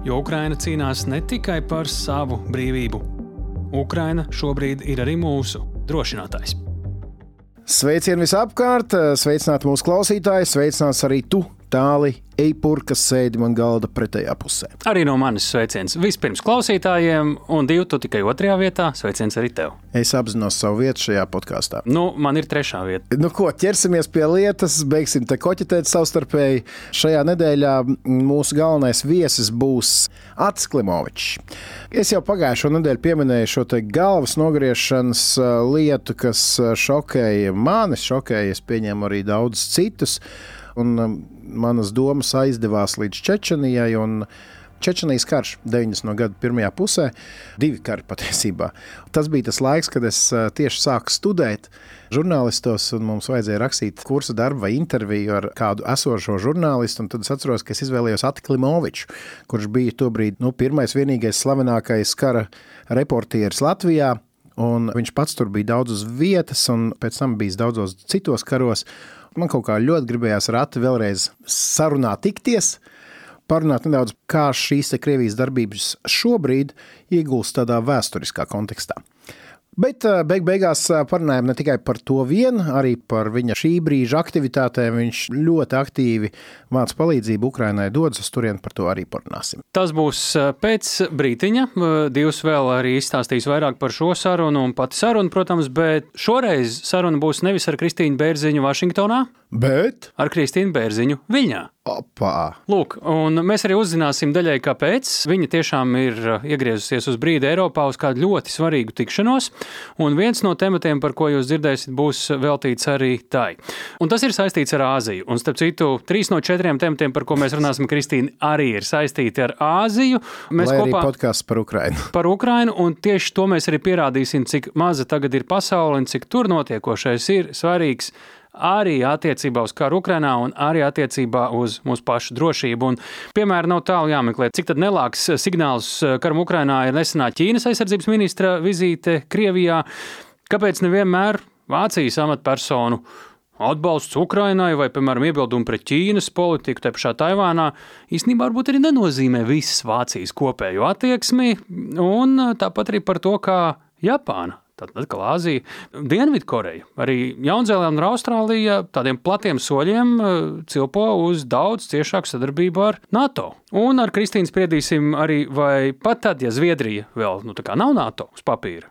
Jo Ukraina cīnās ne tikai par savu brīvību. Ukraina šobrīd ir arī mūsu drošinātājs. Sveicieni visapkārt, sveicināti mūsu klausītāji, sveicināts arī tu, tāli eipur, kas sēdi man galda pretējā pusē. Arī no manis sveiciens vispirms klausītājiem, un divi tu tikai otrajā vietā. Sveiciens arī tev. Es apzinos savu vietu šajā podkāstā. Nu, man ir trešā vieta. Nu, ko ķersimies pie lietas, beigsim te koķetēt savstarpēji. Šajā nedēļā mūsu galvenais viesis būs Ats Klimovičs. Es jau pagājušo nedēļu pieminēju šo galvas nogriešanas lietu, kas šokēja mani, šokēja, es pieņemu arī daudzus citus un um, manas domas aizdevās līdz Čečenijai. Čečenijas karš 90. gada pirmajā pusē, divi kari patiesībā. Tas bija tas laiks, kad es uh, tieši sāku studēt žurnālistos, un mums vajadzēja rakstīt kursa darbu vai interviju ar kādu esošo žurnālistu. Tad es atceros, ka es izvēlējos Atlimoviču, kurš bija tobrīd nu, pirmais, vienīgais slavenākais kara reportieris Latvijā. Un viņš pats tur bija daudz uz vietas, un pēc tam bijis daudzos citos karos. Man kaut kā ļoti gribējās ar Atu vēlreiz sarunāt, tikties, parunāt nedaudz, kā šīs Krievijas darbības šobrīd iegūst tādā vēsturiskā kontekstā. Bet eh, beig beigās eh, parunājām ne tikai par to vienu, arī par viņa šī brīža aktivitātēm. Viņš ļoti aktīvi vāc palīdzību Ukrainai, dodas uz turieni, par to arī parunāsim. Tas būs eh, pēc brītiņa. Divs vēl arī izstāstīs vairāk par šo sarunu un pati sarunu, protams, bet šoreiz saruna būs nevis ar Kristīnu Bērziņu Vašingtonā, bet ar Kristīnu Bērziņu Viņā. Opa. Lūk, un mēs arī uzzināsim daļai, kāpēc. Viņa tiešām ir uh, iegriezusies uz brīdi Eiropā uz kādu ļoti svarīgu tikšanos, un viens no tematiem, par ko jūs dzirdēsiet, būs veltīts arī tai. Un tas ir saistīts ar Āziju. Un, starp citu, trīs no četriem tematiem, par ko mēs runāsim, Kristīna, arī ir saistīti ar Āziju. Mēs Lai kopā podkāsts par Ukrainu. Par Ukrainu, un tieši to mēs arī pierādīsim, cik maza tagad ir pasaule un cik tur notiekošais ir svarīgs arī attiecībā uz karu Ukrajinā un arī attiecībā uz mūsu pašu drošību. Un, piemēram, nav tālu jāmeklē, cik nelāks signāls karam Ukrajinā ir nesenā Ķīnas aizsardzības ministra vizīte Krievijā. Kāpēc nevienmēr Vācijas amatpersonu atbalsts Ukrainai vai, piemēram, iebildumi pret Ķīnas politiku, te pašā Taivānā, īstenībā varbūt arī nenozīmē visas Vācijas kopējo attieksmi, un tāpat arī par to, kā Japāna Tātad atkal Āzija, Dienvidkoreja, arī Jaunzēlanda un Austrālija tādiem platiem soļiem eh, cilpo uz daudz ciešāku sadarbību ar NATO. Un ar Kristīnu spriedīsim arī, vai pat tad, ja Zviedrija vēl nu, nav NATO uz papīra,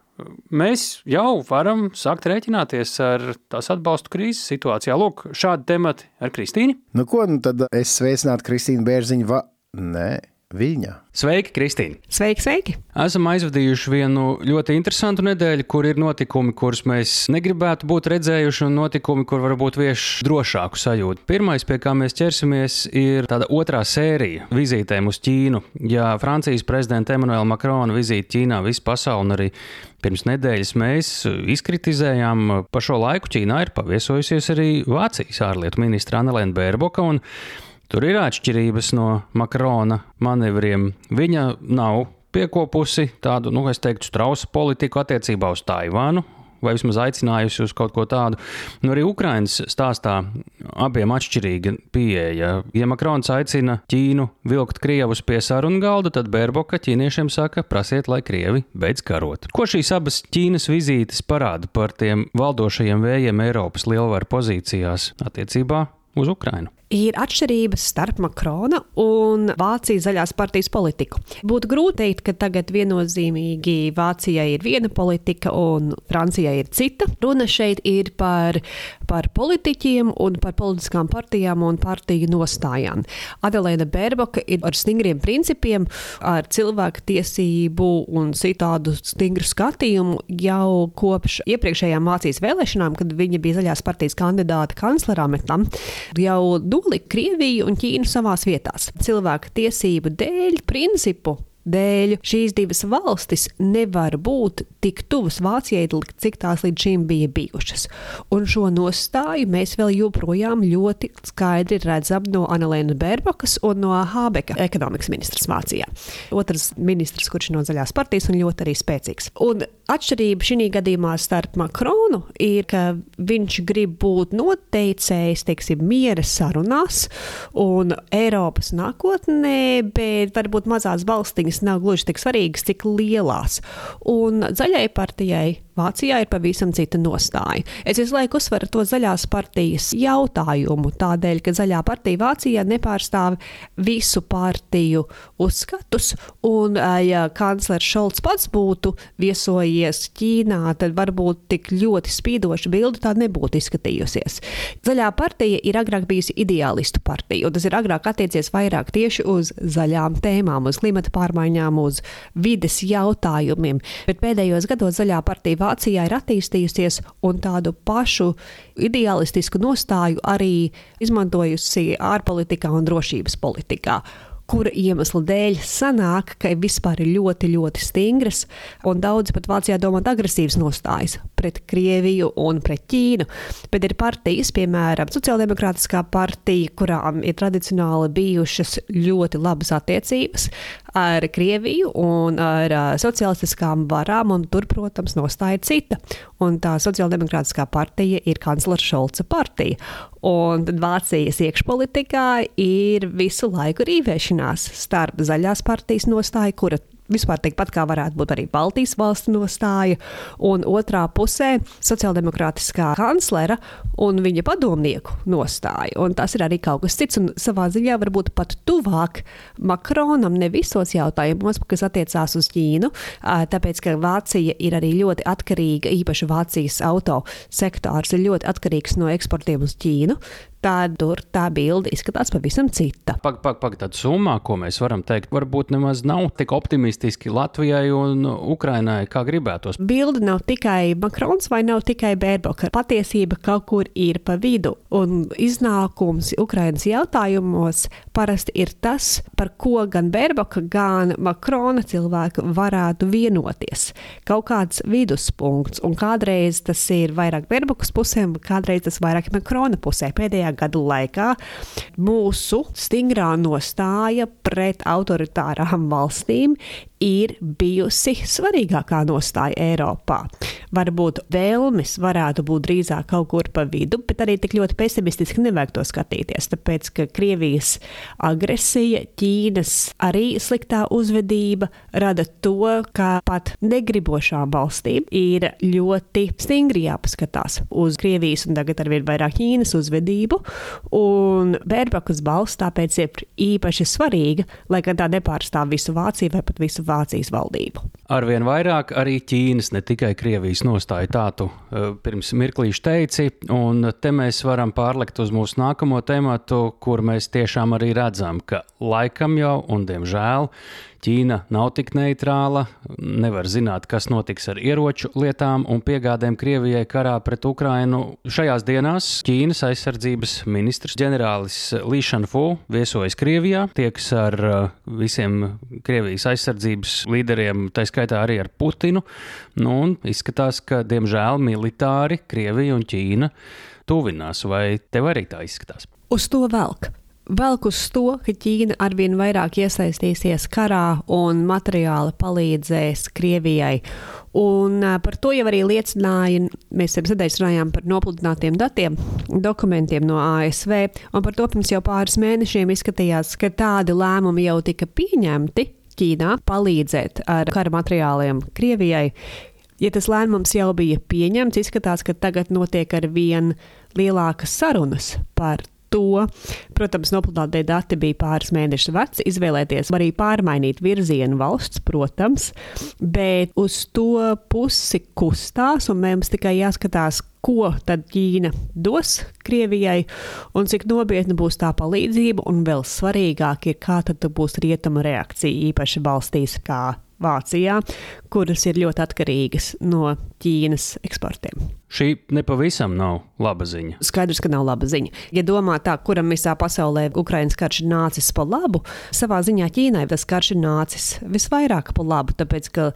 mēs jau varam sākt rēķināties ar tās atbalstu krīzes situācijā. Lūk, šādi temati ar Kristīnu. Nu, ko nu tad es sveicinātu Kristīnu Bērziņu? Va... Nē, viņa. Sveiki, Kristīne! Sveiki, sveiki! Esam aizvadījuši vienu ļoti interesantu nedēļu, kur ir notikumi, kurus mēs negribētu būt redzējuši, un notikumi, kur varbūt vieš drošāku sajūtu. Pirmais, pie kā mēs ķersimies, ir tāda otrā sērija vizītēm uz Ķīnu. Ja Francijas prezidenta Emmanuela Makrona vizīte Ķīnā visu pasauli un arī Pirms nedēļas mēs izkritizējām, pa šo laiku Ķīnā ir paviesojusies arī Vācijas ārlietu ministra Annelēna Bērboka. Tur ir atšķirības no Makrona manevriem. Viņa nav piekopusi tādu, nu, es teiktu, strausa politiku attiecībā uz Taivānu. Vai vismaz aicinājusi uz kaut ko tādu. Nu, arī Ukraiņas stāstā abiem atšķirīga pieeja. Ja Makrons aicina Ķīnu vilkt Krievus pie sarunu galda, tad Bērboka ķīniešiem saka, prasiet, lai Krievi beidz karot. Ko šīs abas Ķīnas vizītes parāda par tiem valdošajiem vējiem Eiropas lielvaru pozīcijās attiecībā uz Ukrajinu? Ir atšķirības starp Makrona un Vācijas zaļās partijas politiku. Būtu grūti teikt, ka tagad viennozīmīgi Vācijai ir viena politika un Francijai ir cita. Runa šeit ir par, par politiķiem un par politiskām partijām un partiju nostājām. Adelēna Bērboka ir ar stingriem principiem, ar cilvēku tiesību un citādu stingru skatījumu jau kopš iepriekšējām Vācijas vēlēšanām, kad viņa bija zaļās partijas kandidāte kanclerā metam. Jau nolika Krieviju un Ķīnu savās vietās. Cilvēku tiesību dēļ principu dēļ šīs divas valstis nevar būt tik tuvas Vācijai, cik tās līdz šim bija bijušas. Un šo nostāju mēs vēl joprojām ļoti skaidri redzam no Anelēnas Bērbakas un no Hābeka, ekonomikas ministrs Vācijā. Otrs ministrs, kurš ir no zaļās partijas un ļoti arī spēcīgs. Un atšķirība šī gadījumā starp Makronu ir, ka viņš grib būt noteicējis, teiksim, miera sarunās un Eiropas nākotnē, bet varbūt mazās valstiņas nav gluži tik svarīgas, cik lielās. Un zaļai partijai Vācijā ir pavisam cita nostāja. Es visu laiku uzsveru to zaļās partijas jautājumu, tādēļ, ka zaļā partija Vācijā nepārstāv visu partiju uzskatus, un ja kanclers Šolts pats būtu viesojies Ķīnā, tad varbūt tik ļoti spīdoša bilde tā nebūtu izskatījusies. Zaļā partija ir agrāk bijusi ideālistu partija, un tas ir agrāk attiecies vairāk tieši uz zaļām tēmām, uz klimata pārmaiņām, uz vides jautājumiem, bet pēdējos gados zaļā partija Vācijā ir attīstījusies un tādu pašu ideālistisku nostāju arī izmantojusi ārpolitikā un drošības politikā kura iemesla dēļ sanāk, ka vispār ir ļoti, ļoti stingras un daudz pat Vācijā domāt agresīvas nostājas pret Krieviju un pret Ķīnu. Bet ir partijas, piemēram, Sociāldemokrātiskā partija, kurām ir tradicionāli bijušas ļoti labas attiecības ar Krieviju un ar sociālistiskām varām, un tur, protams, nostāja cita. Un tā Sociāldemokrātiskā partija ir kanclera Šolca partija. Un tad Vācijas iekšpolitikā ir visu laiku rīvēšanās starp zaļās partijas nostāju, kura vispār tikpat kā varētu būt arī Baltijas valstu nostāja, un otrā pusē sociāldemokrātiskā kanclera un viņa padomnieku nostāja. Un tas ir arī kaut kas cits, un savā ziņā varbūt pat tuvāk Makronam ne visos jautājumos, kas attiecās uz Ķīnu, tāpēc ka Vācija ir arī ļoti atkarīga, īpaši Vācijas auto sektors ir ļoti atkarīgs no eksportiem uz Ķīnu tad tur tā bilde izskatās pavisam cita. Pagaidām, pag, pag, tāda summā, ko mēs varam teikt, varbūt nemaz nav tik optimistiski Latvijai un Ukrainai, kā gribētos. Bilde nav tikai Makrons vai nav tikai Bērboka. Patiesība kaut kur ir pa vidu, un iznākums Ukrainas jautājumos parasti ir tas, par ko gan Bērboka, gan Makrona cilvēki varētu vienoties. Kaut kāds viduspunkts, un kādreiz tas ir vairāk Bērbokas pusē, kādreiz tas vairāk Makrona pusē. Pēdējā gadu laikā mūsu stingrā nostāja pret autoritārām valstīm ir bijusi svarīgākā nostāja Eiropā. Varbūt vēlmes varētu būt drīzāk kaut kur pa vidu, bet arī tik ļoti pesimistiski nevajag to skatīties. Tāpēc, ka Krievijas agresija, Ķīnas arī sliktā uzvedība rada to, ka pat negribošām valstīm ir ļoti stingri jāpaskatās uz Krievijas un tagad arvien vairāk Ķīnas uzvedību. Un Bērbakas balss tāpēc ir īpaši svarīga, lai gan tā nepārstāv visu Vāciju vai pat visu Vācijas valdību. Arvien vairāk arī Ķīnas, ne tikai Krievijas nostāja tādu eh, pirms mirklīša teici, un te mēs varam pārlikt uz mūsu nākamo tematu, kur mēs tiešām arī redzam, ka laikam jau un diemžēl Ķīna nav tik neitrāla, nevar zināt, kas notiks ar ieroču lietām un piegādēm Krievijai karā pret Ukrainu. Šajās dienās Ķīnas aizsardzības ministrs ģenerālis Līšanfu viesojas Krievijā, tieks ar uh, visiem Krievijas aizsardzības līderiem, tā skaitā arī ar Putinu. Nu, izskatās, ka diemžēl militāri Krievija un Ķīna tuvinās, vai tev arī tā izskatās? Uz to velk velk uz to, ka Ķīna arvien vairāk iesaistīsies karā un materiāli palīdzēs Krievijai. Un par to jau arī liecināja, mēs jau sēdējām runājām par nopludinātiem datiem, dokumentiem no ASV, un par to pirms jau pāris mēnešiem izskatījās, ka tādi lēmumi jau tika pieņemti Ķīnā palīdzēt ar kara materiāliem Krievijai. Ja tas lēmums jau bija pieņemts, izskatās, ka tagad notiek ar vien lielākas sarunas par to. Protams, nopludinātie dati bija pāris mēnešus veci. Izvēlēties arī pārmainīt virzienu valsts, protams, bet uz to pusi kustās, un mums tikai jāskatās, ko tad Ķīna dos Krievijai, un cik nopietna būs tā palīdzība, un vēl svarīgāk ir, kā tad būs rietuma reakcija, īpaši valstīs kā Vācijā, kuras ir ļoti atkarīgas no Ķīnas eksportiem. Šī nepavisam nav laba ziņa. Skaidrs, ka nav laba ziņa. Ja domā tā, kuram visā pasaulē Ukraiņas karš ir nācis pa labu, savā ziņā Ķīnai tas karš ir nācis visvairāk pa labu, tāpēc ka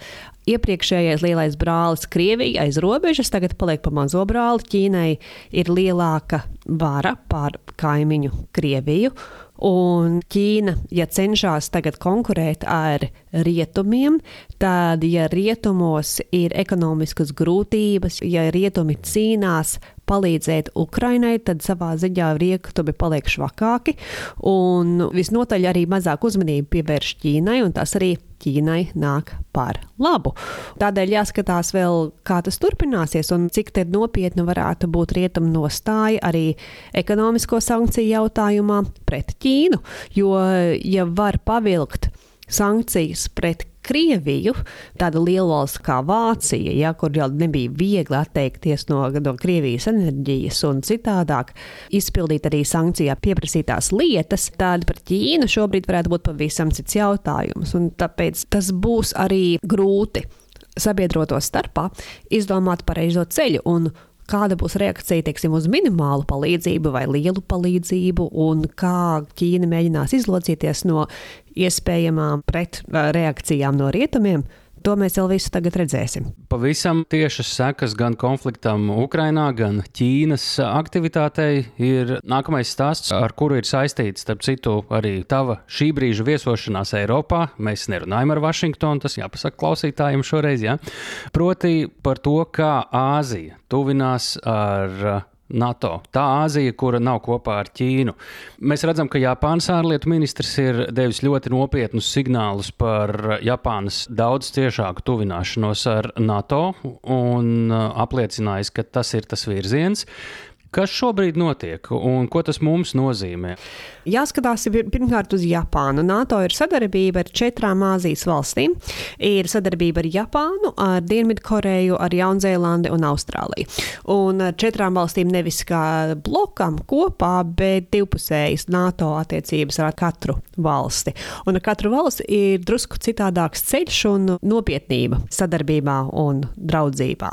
iepriekšējais lielais brālis Krievija aiz robežas tagad paliek pa mazo brāli. Ķīnai ir lielāka vara pār kaimiņu Krieviju. Un Ķīna, ja cenšas tagad konkurēt ar rietumiem, tad, ja rietumos ir ekonomiskas grūtības, ja rietumi cīnās palīdzēt Ukrainai, tad savā ziņā rietumi paliek švakāki un visnotaļ arī mazāk uzmanību pievērš Ķīnai, un tas arī Ķīnai nāk par labu. Tādēļ jāskatās vēl, kā tas turpināsies un cik nopietna varētu būt rietumu nostāja arī ekonomisko sankciju jautājumā pret Ķīnu. Jo, ja var pavilkt sankcijas pret Krieviju, tāda liela valsts kā Vācija, ja, kur jau nebija viegli atteikties no, no Krievijas enerģijas un citādāk, izpildīt arī sankcijā pieprasītās lietas, tad par Ķīnu šobrīd varētu būt pavisam cits jautājums. Tāpēc tas būs arī grūti sabiedroto starpā izdomāt pareizo ceļu. Un kāda būs reakcija teiksim, uz minimālu palīdzību vai lielu palīdzību, un kā Ķīna mēģinās izlocīties no iespējamām pretreakcijām no rietumiem. To mēs vēl visu tagad redzēsim. Pavisam tiešas sekas gan konfliktam Ukrainā, gan Ķīnas aktivitātei ir nākamais stāsts, ar kuru ir saistīts, starp citu, arī tava šī brīža viesošanās Eiropā. Mēs nerunājam ar Vašingtonu, tas jāpasaka klausītājiem šoreiz, ja? proti par to, kā Āzija tuvinās ar NATO. Tā Āzija, kura nav kopā ar Ķīnu. Mēs redzam, ka Japānas ārlietu ministrs ir devis ļoti nopietnus signālus par Japānas daudz ciešāku tuvināšanos ar NATO un uh, apliecinājis, ka tas ir tas virziens. Kas šobrīd notiek un ko tas mums nozīmē? Jāskatās pirmkārt uz Japānu. NATO ir sadarbība ar četrām Āzijas valstīm. Ir sadarbība ar Japānu, ar Dienvidkoreju, ar Jaunzēlandi un Austrāliju. Un ar četrām valstīm nevis kā blokam kopā, bet divpusējas NATO attiecības ar katru valsti. Un ar katru valsti ir drusku citādāks ceļš un nopietnība sadarbībā un draudzībā.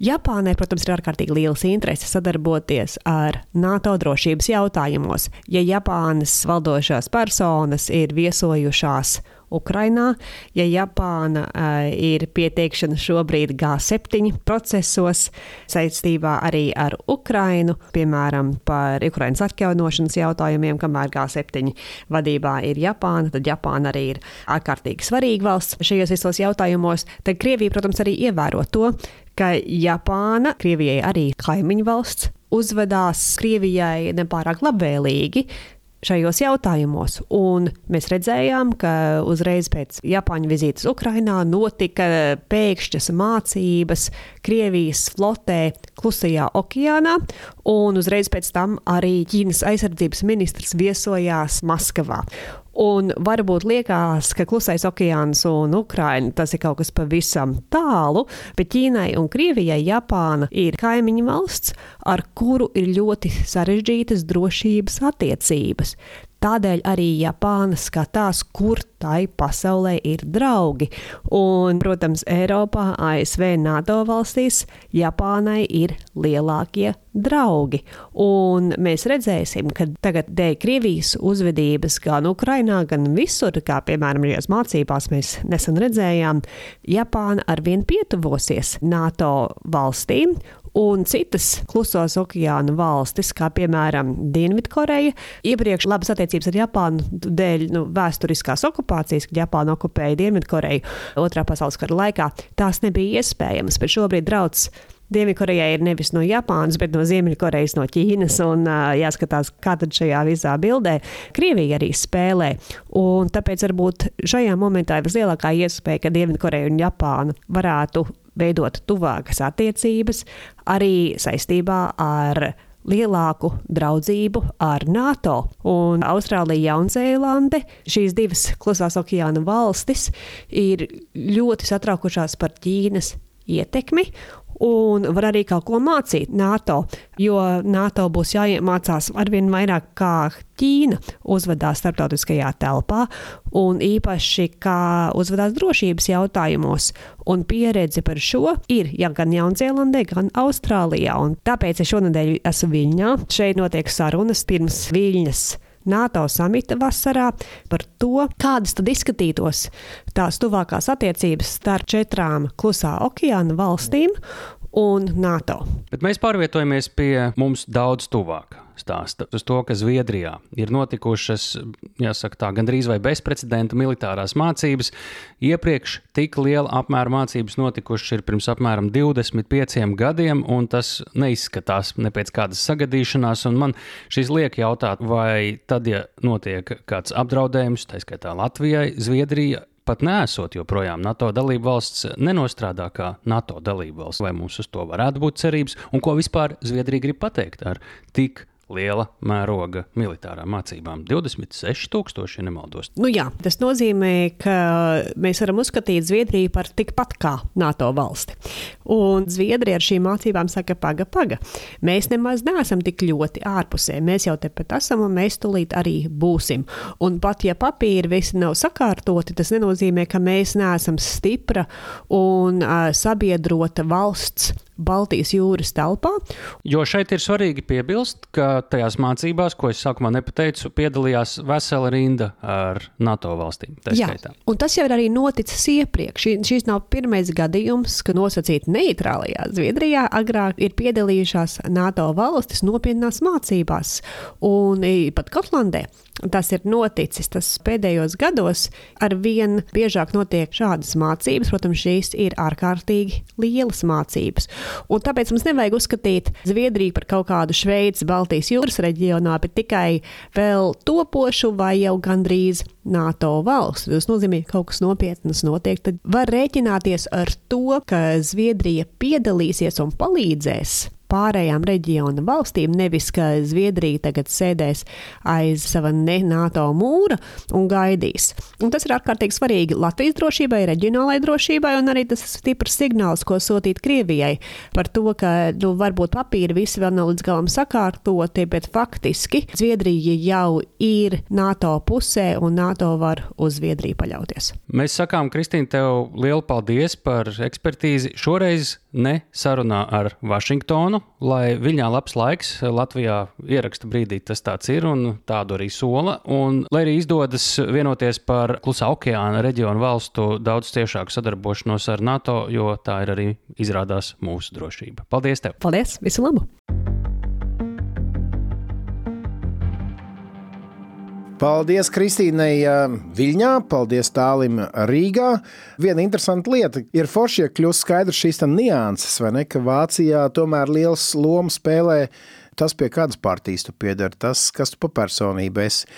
Japānai, protams, ir ārkārtīgi liels interese sadarboties ar NATO drošības jautājumos. Ja Japānas valdošās personas ir viesojušās Ukrainā, ja Japāna uh, ir pieteikšana šobrīd G7 procesos saistībā arī ar Ukrainu, piemēram, par Ukrainas atjaunošanas jautājumiem, kamēr G7 vadībā ir Japāna, tad Japāna arī ir ārkārtīgi svarīga valsts šajos visos jautājumos. Tad Krievija, protams, arī ievēro to, ka Japāna, Krievijai arī kaimiņu valsts, uzvedās Krievijai nepārāk labvēlīgi šajos jautājumos. Un mēs redzējām, ka uzreiz pēc Japāņu vizītes Ukrainā notika pēkšņas mācības Krievijas flotē Klusajā okeānā, un uzreiz pēc tam arī Ķīnas aizsardzības ministrs viesojās Maskavā. Un varbūt liekas, ka Klusais okeāns un Ukraina tas ir kaut kas pavisam tālu, bet Ķīnai un Krievijai Japāna ir kaimiņu valsts, ar kuru ir ļoti sarežģītas drošības attiecības. Tādēļ arī Japāna skatās, kur tai pasaulē ir draugi. Un, protams, Eiropā, ASV, NATO valstīs Japānai ir lielākie draugi. Un mēs redzēsim, ka tagad dēļ Krievijas uzvedības gan Ukrainā, gan visur, kā piemēram šajās mācībās mēs nesen redzējām, Japāna arvien pietuvosies NATO valstīm un citas klusās okeāna valstis, kā piemēram Dienvidkoreja. Iepriekš labas attiecības ar Japānu dēļ nu, vēsturiskās okupācijas, kad Japāna okupēja Dienvidkoreju Otrā pasaules kara laikā, tās nebija iespējamas, bet šobrīd drauds. Dienvidkorejai ir nevis no Japānas, bet no Ziemeļkorejas, no Ķīnas. Un, uh, jāskatās, kā tad šajā visā bildē Krievija arī spēlē. Un tāpēc varbūt šajā momentā ir vislielākā iespēja, ka Dienvidkoreja un Japāna varētu veidot tuvākas attiecības arī saistībā ar lielāku draudzību ar NATO. Un Austrālija, Jaunzēlande, šīs divas klusās okeāna valstis, ir ļoti satraukušās par Ķīnas ietekmi un var arī kaut ko mācīt NATO, jo NATO būs jāiemācās arvien vairāk, kā Ķīna uzvedās starptautiskajā telpā, un īpaši kā uzvedās drošības jautājumos. Un pieredze par šo ir ja gan Jaunzēlandē, gan Austrālijā. Un tāpēc es šonadēļ esmu Viļņā. Šeit notiek sarunas pirms Viļņas. NATO samita vasarā par to, kādas tad izskatītos tās tuvākās attiecības starp četrām klusā okeāna valstīm un NATO. Bet mēs pārvietojamies pie mums daudz tuvāk stāsta uz to, ka Zviedrijā ir notikušas, jāsaka tā, gandrīz vai bezprecedenta militārās mācības. Iepriekš tik liela apmēra mācības notikušas ir pirms apmēram 25 gadiem, un tas neizskatās ne pēc kādas sagadīšanās. Man šis liek jautāt, vai tad, ja notiek kāds apdraudējums, tā skaitā Latvijai, Zviedrija pat nesot joprojām NATO dalību valsts, nenostrādā kā NATO dalību valsts. Vai mums uz to varētu būt cerības, un ko vispār Zviedrija grib pateikt ar tik liela mēroga militārām mācībām. 26,000, ja nemaldos. Nu jā, tas nozīmē, ka mēs varam uzskatīt Zviedriju par tikpat kā NATO valsti. Un Zviedrija ar šīm mācībām saka, paga, paga. Mēs nemaz neesam tik ļoti ārpusē. Mēs jau tepat esam un mēs tulīt arī būsim. Un pat ja papīri visi nav sakārtoti, tas nenozīmē, ka mēs neesam stipra un uh, sabiedrota valsts Baltijas jūras telpā. Jo šeit ir svarīgi piebilst, ka tajās mācībās, ko es sākumā nepateicu, piedalījās vesela rinda ar NATO valstīm. Jā, un tas jau ir arī noticis iepriekš. Šis nav pirmais gadījums, kad nosacīti neitrālajā Zviedrijā agrāk ir piedalījušās NATO valstis nopietnās mācībās, un pat Gotlandē. Tas ir noticis tas pēdējos gados. Ar vien biežāk notiek šādas mācības. Protams, šīs ir ārkārtīgi lielas mācības. Un tāpēc mums nevajag uzskatīt Zviedriju par kaut kādu Šveices, Baltijas jūras reģionā, bet tikai vēl topošu vai jau gandrīz NATO valsts. Tas nozīmē, ka kaut kas nopietnas notiek. Tad var rēķināties ar to, ka Zviedrija piedalīsies un palīdzēs pārējām reģiona valstīm, nevis ka Zviedrija tagad sēdēs aiz sava ne-NATO mūra un gaidīs. Un tas ir ārkārtīgi svarīgi Latvijas drošībai, reģionālajai drošībai, un arī tas stiprs signāls, ko sūtīt Krievijai par to, ka nu, varbūt papīri visi vēl nav līdz galam sakārtoti, bet faktiski Zviedrija jau ir NATO pusē un NATO var uz Zviedriju paļauties. Mēs sakām, Kristīne, tev lielu paldies par ekspertīzi. Šoreiz ne sarunā ar Vašingtonu, lai viņā labs laiks Latvijā ieraksta brīdī tas tāds ir un tādu arī sola. Un, lai arī izdodas vienoties par klusā okeāna reģionu valstu daudz ciešāku sadarbošanos ar NATO, jo tā ir arī izrādās mūsu drošība. Paldies tev! Paldies! Visu labu! Paldies Kristīnai Viļņā, paldies Tālim Rīgā. Viena interesanta lieta ir forši, ja kļūst skaidrs šīs nianses, vai ne, ka Vācijā tomēr liels lomu spēlē tas, pie kādas partijas tu piedari, tas, kas tu pa personību esi.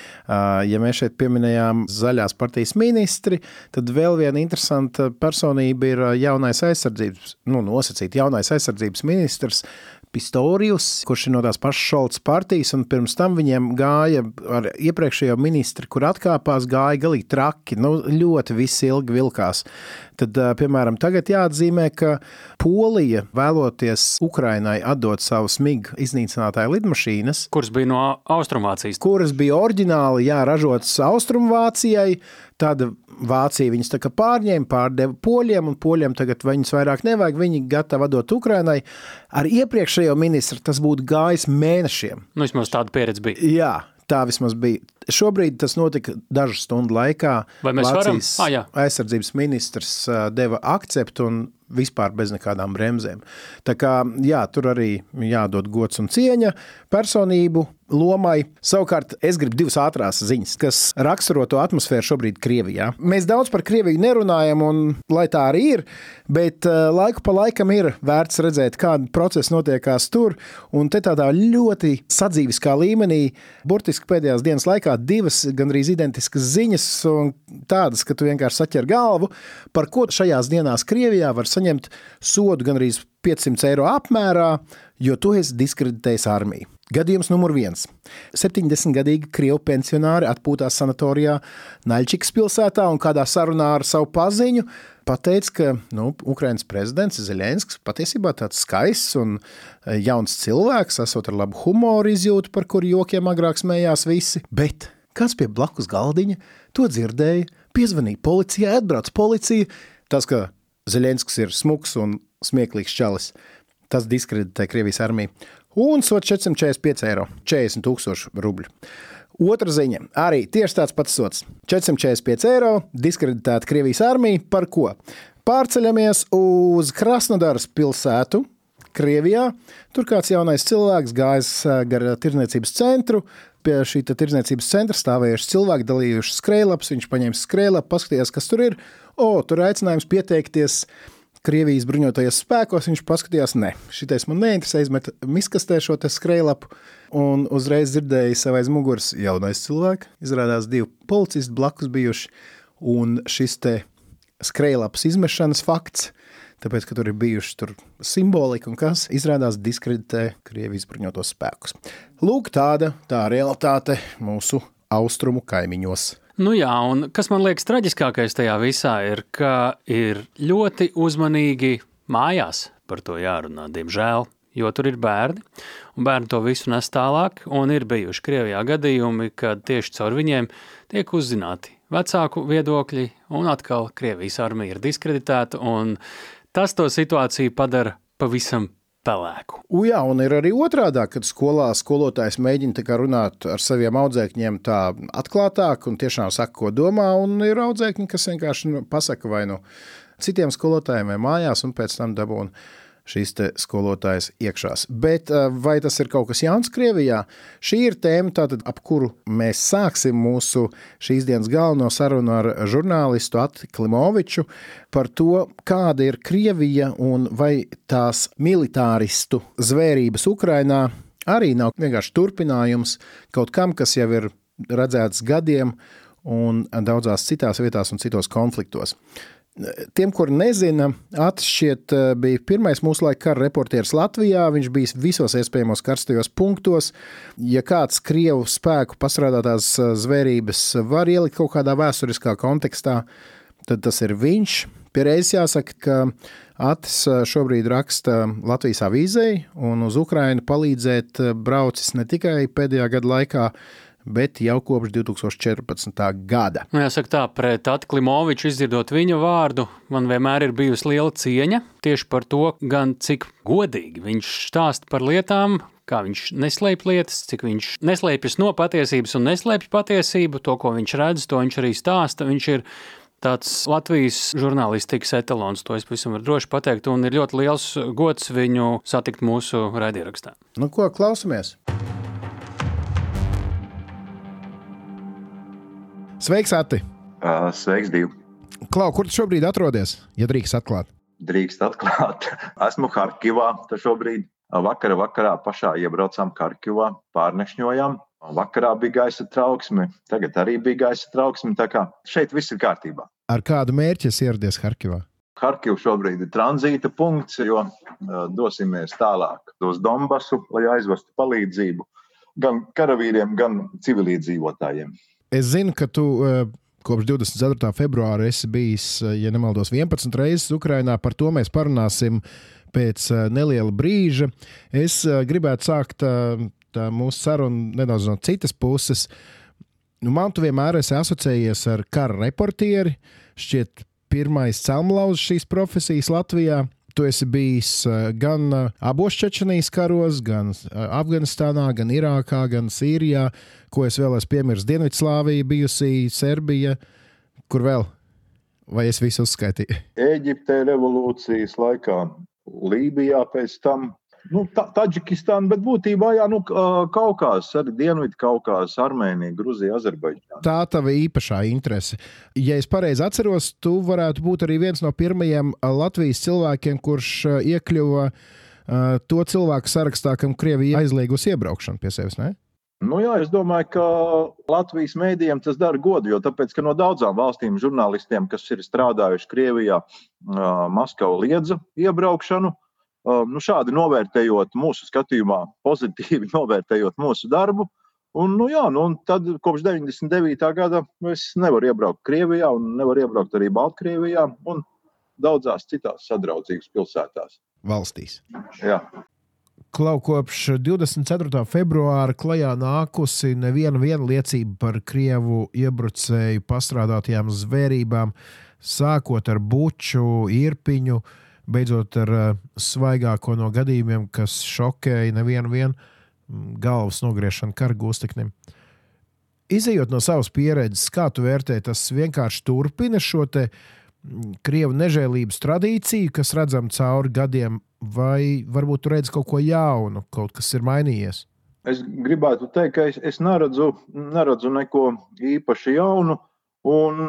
Ja mēs šeit pieminējām zaļās partijas ministri, tad vēl viena interesanta personība ir jaunais aizsardzības, nu, nosacīt jaunais aizsardzības ministrs Pistorijus, kurš ir no tās pašas Šolts partijas, un pirms tam viņiem gāja ar iepriekšējo ministru, kur atkāpās, gāja galīgi traki, nu, ļoti viss ilgi vilkās. Tad, piemēram, tagad jāatzīmē, ka Polija vēloties Ukrainai atdot savu smigu iznīcinātāju lidmašīnas, kuras bija no Austrumvācijas, kuras bija oriģināli jāražotas Austrumvācijai, tad Vācija viņas pārņēma, pārdeva poļiem, un poļiem tagad viņas vairāk nevajag. Viņi gatavi dot Ukrainai. Ar iepriekšējo ministru tas būtu gājis mēnešiem. Nu, vismaz tāda pieredze bija. Jā, tā vismaz bija. Šobrīd tas notika dažu stundu laikā. Vai mēs Vācijas varam? Ah, aizsardzības ministrs deva akceptu un vispār bez nekādām bremzēm. Tā kā jā, tur arī jādod gods un cieņa personību lomai. Savukārt, es gribu divas ātrās ziņas, kas raksturo to atmosfēru šobrīd Krievijā. Mēs daudz par Krieviju nerunājam, un lai tā arī ir, bet uh, laiku pa laikam ir vērts redzēt, kāda procesa notiekās tur. Un te tādā ļoti sadzīviskā līmenī, burtiski pēdējās dienas laikā, divas gandrīz identiskas ziņas, un tādas, ka tu vienkārši saķer galvu, par ko šajās dienās Krievijā var saņemt sodu gandrīz 500 eiro apmērā, jo tu esi diskreditējis armiju. Gadījums numur viens. 70-gadīga krievu pensionāri atpūtās sanatorijā Naļčikas pilsētā un kādā sarunā ar savu paziņu pateica, ka nu, Ukraiņas prezidents Zelenskis patiesībā tāds skaists un e, jauns cilvēks, esot ar labu humoru izjūtu, par kuru jokiem agrāk smējās visi. Bet kāds pie blakus galdiņa to dzirdēja, piezvanīja policijai, atbrauc policija. Tas, ka Zelenskis ir smuks un smieklīgs čalis, tas diskreditē Krievijas armiju un sots 445 eiro, 40 tūkstoši rubļu. Otra ziņa - arī tieši tāds pats sots - 445 eiro, diskreditēta Krievijas armija par ko? Pārceļamies uz Krasnodaras pilsētu, Krievijā. Tur kāds jaunais cilvēks gājis gar tirdzniecības centru. Pie šī tirdzniecības centra stāvējuši cilvēki, dalījuši skrejlaps. Viņš paņēma skrejlapu, paskatījās, kas tur ir. O, tur ir aicinājums pieteikties Krievijas bruņotajos spēkos, viņš paskatījās, ne, šitais man neinteresē, izmet miskastē šo te skrejlapu, un uzreiz dzirdēja sev aiz muguras jaunais cilvēks. Izrādās divi policisti blakus bijuši, un šis te skrejlapas izmešanas fakts, tāpēc, ka tur ir bijuši tur simbolika un kas, izrādās diskreditē Krievijas bruņotos spēkus. Lūk, tāda tā realitāte mūsu austrumu kaimiņos. Nu jā, un kas man liekas traģiskākais tajā visā ir, ka ir ļoti uzmanīgi mājās par to jārunā, diemžēl. Jo tur ir bērni, un bērni to visu nes tālāk. Ir bijuši Krievijā gadījumi, kad tieši caur viņiem tiek uzzināti vecāku viedokļi, un atkal Krievijas armija ir diskreditēta. Tas to situāciju padara pavisam pelēku. U, jā, un ir arī otrādi, kad skolā skolotājs mēģina runāt ar saviem audzēkņiem tā atklātāk un tiešām saka, ko domā. Ir audzēkņi, kas vienkārši nu, pasaka vai nu citiem skolotājiem vai mājās, un pēc tam dabūna šīs skolotājas iekšās. Bet eh, vai tas ir kaut kas jauns Krievijā? Šī ir tēma, tātad, ap kuru mēs sāksim mūsu šīs dienas galveno sarunu ar žurnālistu Ati Klimoviču par to, kāda ir Krievija un vai tās militāristu zvērības Ukrainā arī nav vienkārši turpinājums kaut kam, kas jau ir redzēts gadiem un daudzās citās vietās un citos konfliktos. Tiem, kur nezina, Atšķiet eh, bija pirmais mūsu laika kara reportieris Latvijā. Viņš bija visos iespējamos karstajos punktos. Ja kāds krievu spēku pastrādātās eh, zvērības var ielikt kaut kādā vēsturiskā kontekstā, tad tas ir viņš. Pierreiz jāsaka, ka Atis eh, šobrīd raksta Latvijas avīzei un uz Ukrajinu palīdzēt braucis ne tikai pēdējā gada laikā, bet jau kopš 2014. gada. Nu, jāsaka tā, pret Atlimoviču izdzirdot viņa vārdu, man vienmēr ir bijusi liela cieņa tieši par to, gan cik godīgi viņš stāsta par lietām, kā viņš neslēpj lietas, cik viņš neslēpjas no patiesības un neslēpj patiesību. To, ko viņš redz, to viņš arī stāsta. Viņš ir tāds Latvijas žurnālistikas etalons, to es pavisam droši pateikt, un ir ļoti liels gods viņu satikt mūsu raidierakstā. Nu, ko klausamies? Sveiks, Ati! Uh, sveiks, Divi! Klau, kur tu šobrīd atrodies, ja drīkst atklāt? Drīkst atklāt. Esmu Harkivā šobrīd. Vakarā, vakarā pašā iebraucām Harkivā, pārnešņojām. Vakarā bija gaisa trauksme, tagad arī bija gaisa trauksme. Tā kā šeit viss ir kārtībā. Ar kādu mērķi ieradies Harkivā? Harkiv šobrīd ir tranzīta punkts, jo dosimies tālāk uz Donbasu, lai aizvestu palīdzību gan karavīriem, gan civiliedzīvotājiem. Es zinu, ka tu uh, kopš 24. februāra esi bijis, uh, ja nemaldos, 11 reizes Ukrajinā. Par to mēs parunāsim pēc uh, neliela brīža. Es gribētu sākt mūsu sarunu nedaudz no citas puses. Nu, man tu vienmēr esi asociējies ar kara reportieri. Šķiet, pirmais celmlauzs šīs profesijas Latvijā. Tu esi bijis eh, gan eh, abos Čečenijas karos, gan eh, Afganistānā, gan Irākā, gan Sīrijā, ko es vēl esmu piemirsis. Dienvidslāvija, bijusī Serbija, kur vēl? Vai es visu uzskaitīju? Eģiptē revolūcijas laikā, Lībijā pēc tam nu, Taģikistāna, bet būtībā jā, nu, Kaukās, arī Dienvidu Kaukās, Armēnija, Gruzija, Azerbaidžāna. Tā tava īpašā interese. Ja es pareizi atceros, tu varētu būt arī viens no pirmajiem Latvijas cilvēkiem, kurš iekļuva to cilvēku sarakstā, kam Krievija aizliegusi iebraukšanu pie sevis. Ne? Nu jā, es domāju, ka Latvijas mēdījiem tas dara godu, jo tāpēc, no daudzām valstīm žurnālistiem, kas ir strādājuši Krievijā, Maskava liedza iebraukšanu. Nu, šādi novērtējot mūsu skatījumā, pozitīvi novērtējot mūsu darbu. Un, nu, jā, nu, tad kopš 99. gada es nevaru iebraukt Krievijā, un nevaru iebraukt arī Baltkrievijā un daudzās citās sadraudzīgas pilsētās. Valstīs. Jā. Klau kopš 24. februāra klajā nākusi neviena liecība par krievu iebrucēju pastrādātajām zvērībām, sākot ar buču, irpiņu, beidzot ar uh, svaigāko no gadījumiem, kas šokēja nevienu vien, galvas nogriešanu kara gūsteknim. Izejot no savas pieredzes, kā tu vērtē, tas vienkārši turpina šo te krievu nežēlības tradīciju, kas redzam cauri gadiem vai varbūt tu redz kaut ko jaunu, kaut kas ir mainījies? Es gribētu teikt, ka es, es neredzu, neredzu neko īpaši jaunu. Un,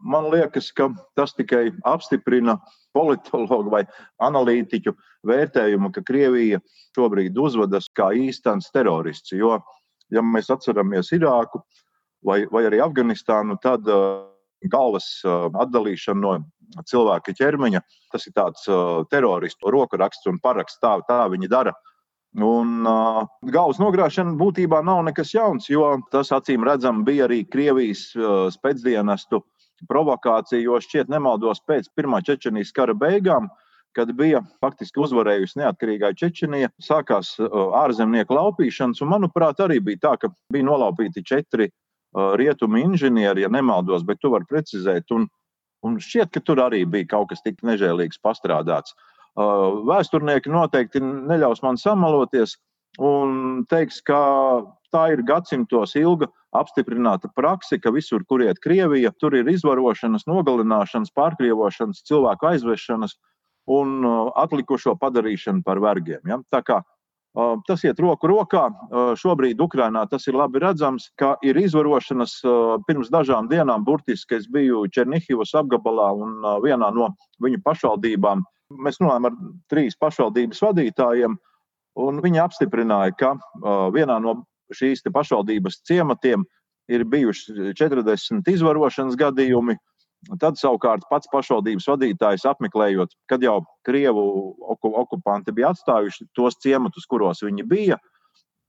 man liekas, ka tas tikai apstiprina politologu vai analītiķu vērtējumu, ka Krievija šobrīd uzvedas kā īstenis terorists. Jo, ja mēs atceramies Irāku vai, vai arī Afganistānu, tad galvas atdalīšana no cilvēka ķermeņa. Tas ir tāds teroristu roku raksts un paraksts. Tā, tā viņi dara. Un uh, galvas nogrāšana būtībā nav nekas jauns, jo tas acīm redzam bija arī Krievijas uh, spēcdienestu provokācija, jo šķiet nemaldos pēc Pirmā Čečenijas kara beigām, kad bija faktiski uzvarējusi neatkarīgā Čečenija, sākās uh, ārzemnieku laupīšanas, un manuprāt arī bija tā, ka bija nolaupīti četri uh, rietumu inženieri, ja nemaldos, bet tu vari precizēt. Un, Un šķiet, ka tur arī bija kaut kas tik nežēlīgs pastrādāts. Uh, vēsturnieki noteikti neļaus man samaloties un teiks, ka tā ir gadsimtos ilga apstiprināta praksa, ka visur, kur iet Krievija, tur ir izvarošanas, nogalināšanas, pārkrievošanas, cilvēku aizvešanas un atlikušo padarīšana par vergiem. Ja? Tā kā Tas iet roku rokā. Šobrīd Ukrainā tas ir labi redzams, ka ir izvarošanas pirms dažām dienām. Burtiski es biju Černihivas apgabalā un vienā no viņu pašvaldībām. Mēs runājam ar trīs pašvaldības vadītājiem, un viņi apstiprināja, ka vienā no šīs pašvaldības ciematiem ir bijuši 40 izvarošanas gadījumi, Tad savukārt pats pašvaldības vadītājs apmeklējot, kad jau krievu okupanti bija atstājuši tos ciematus, kuros viņi bija,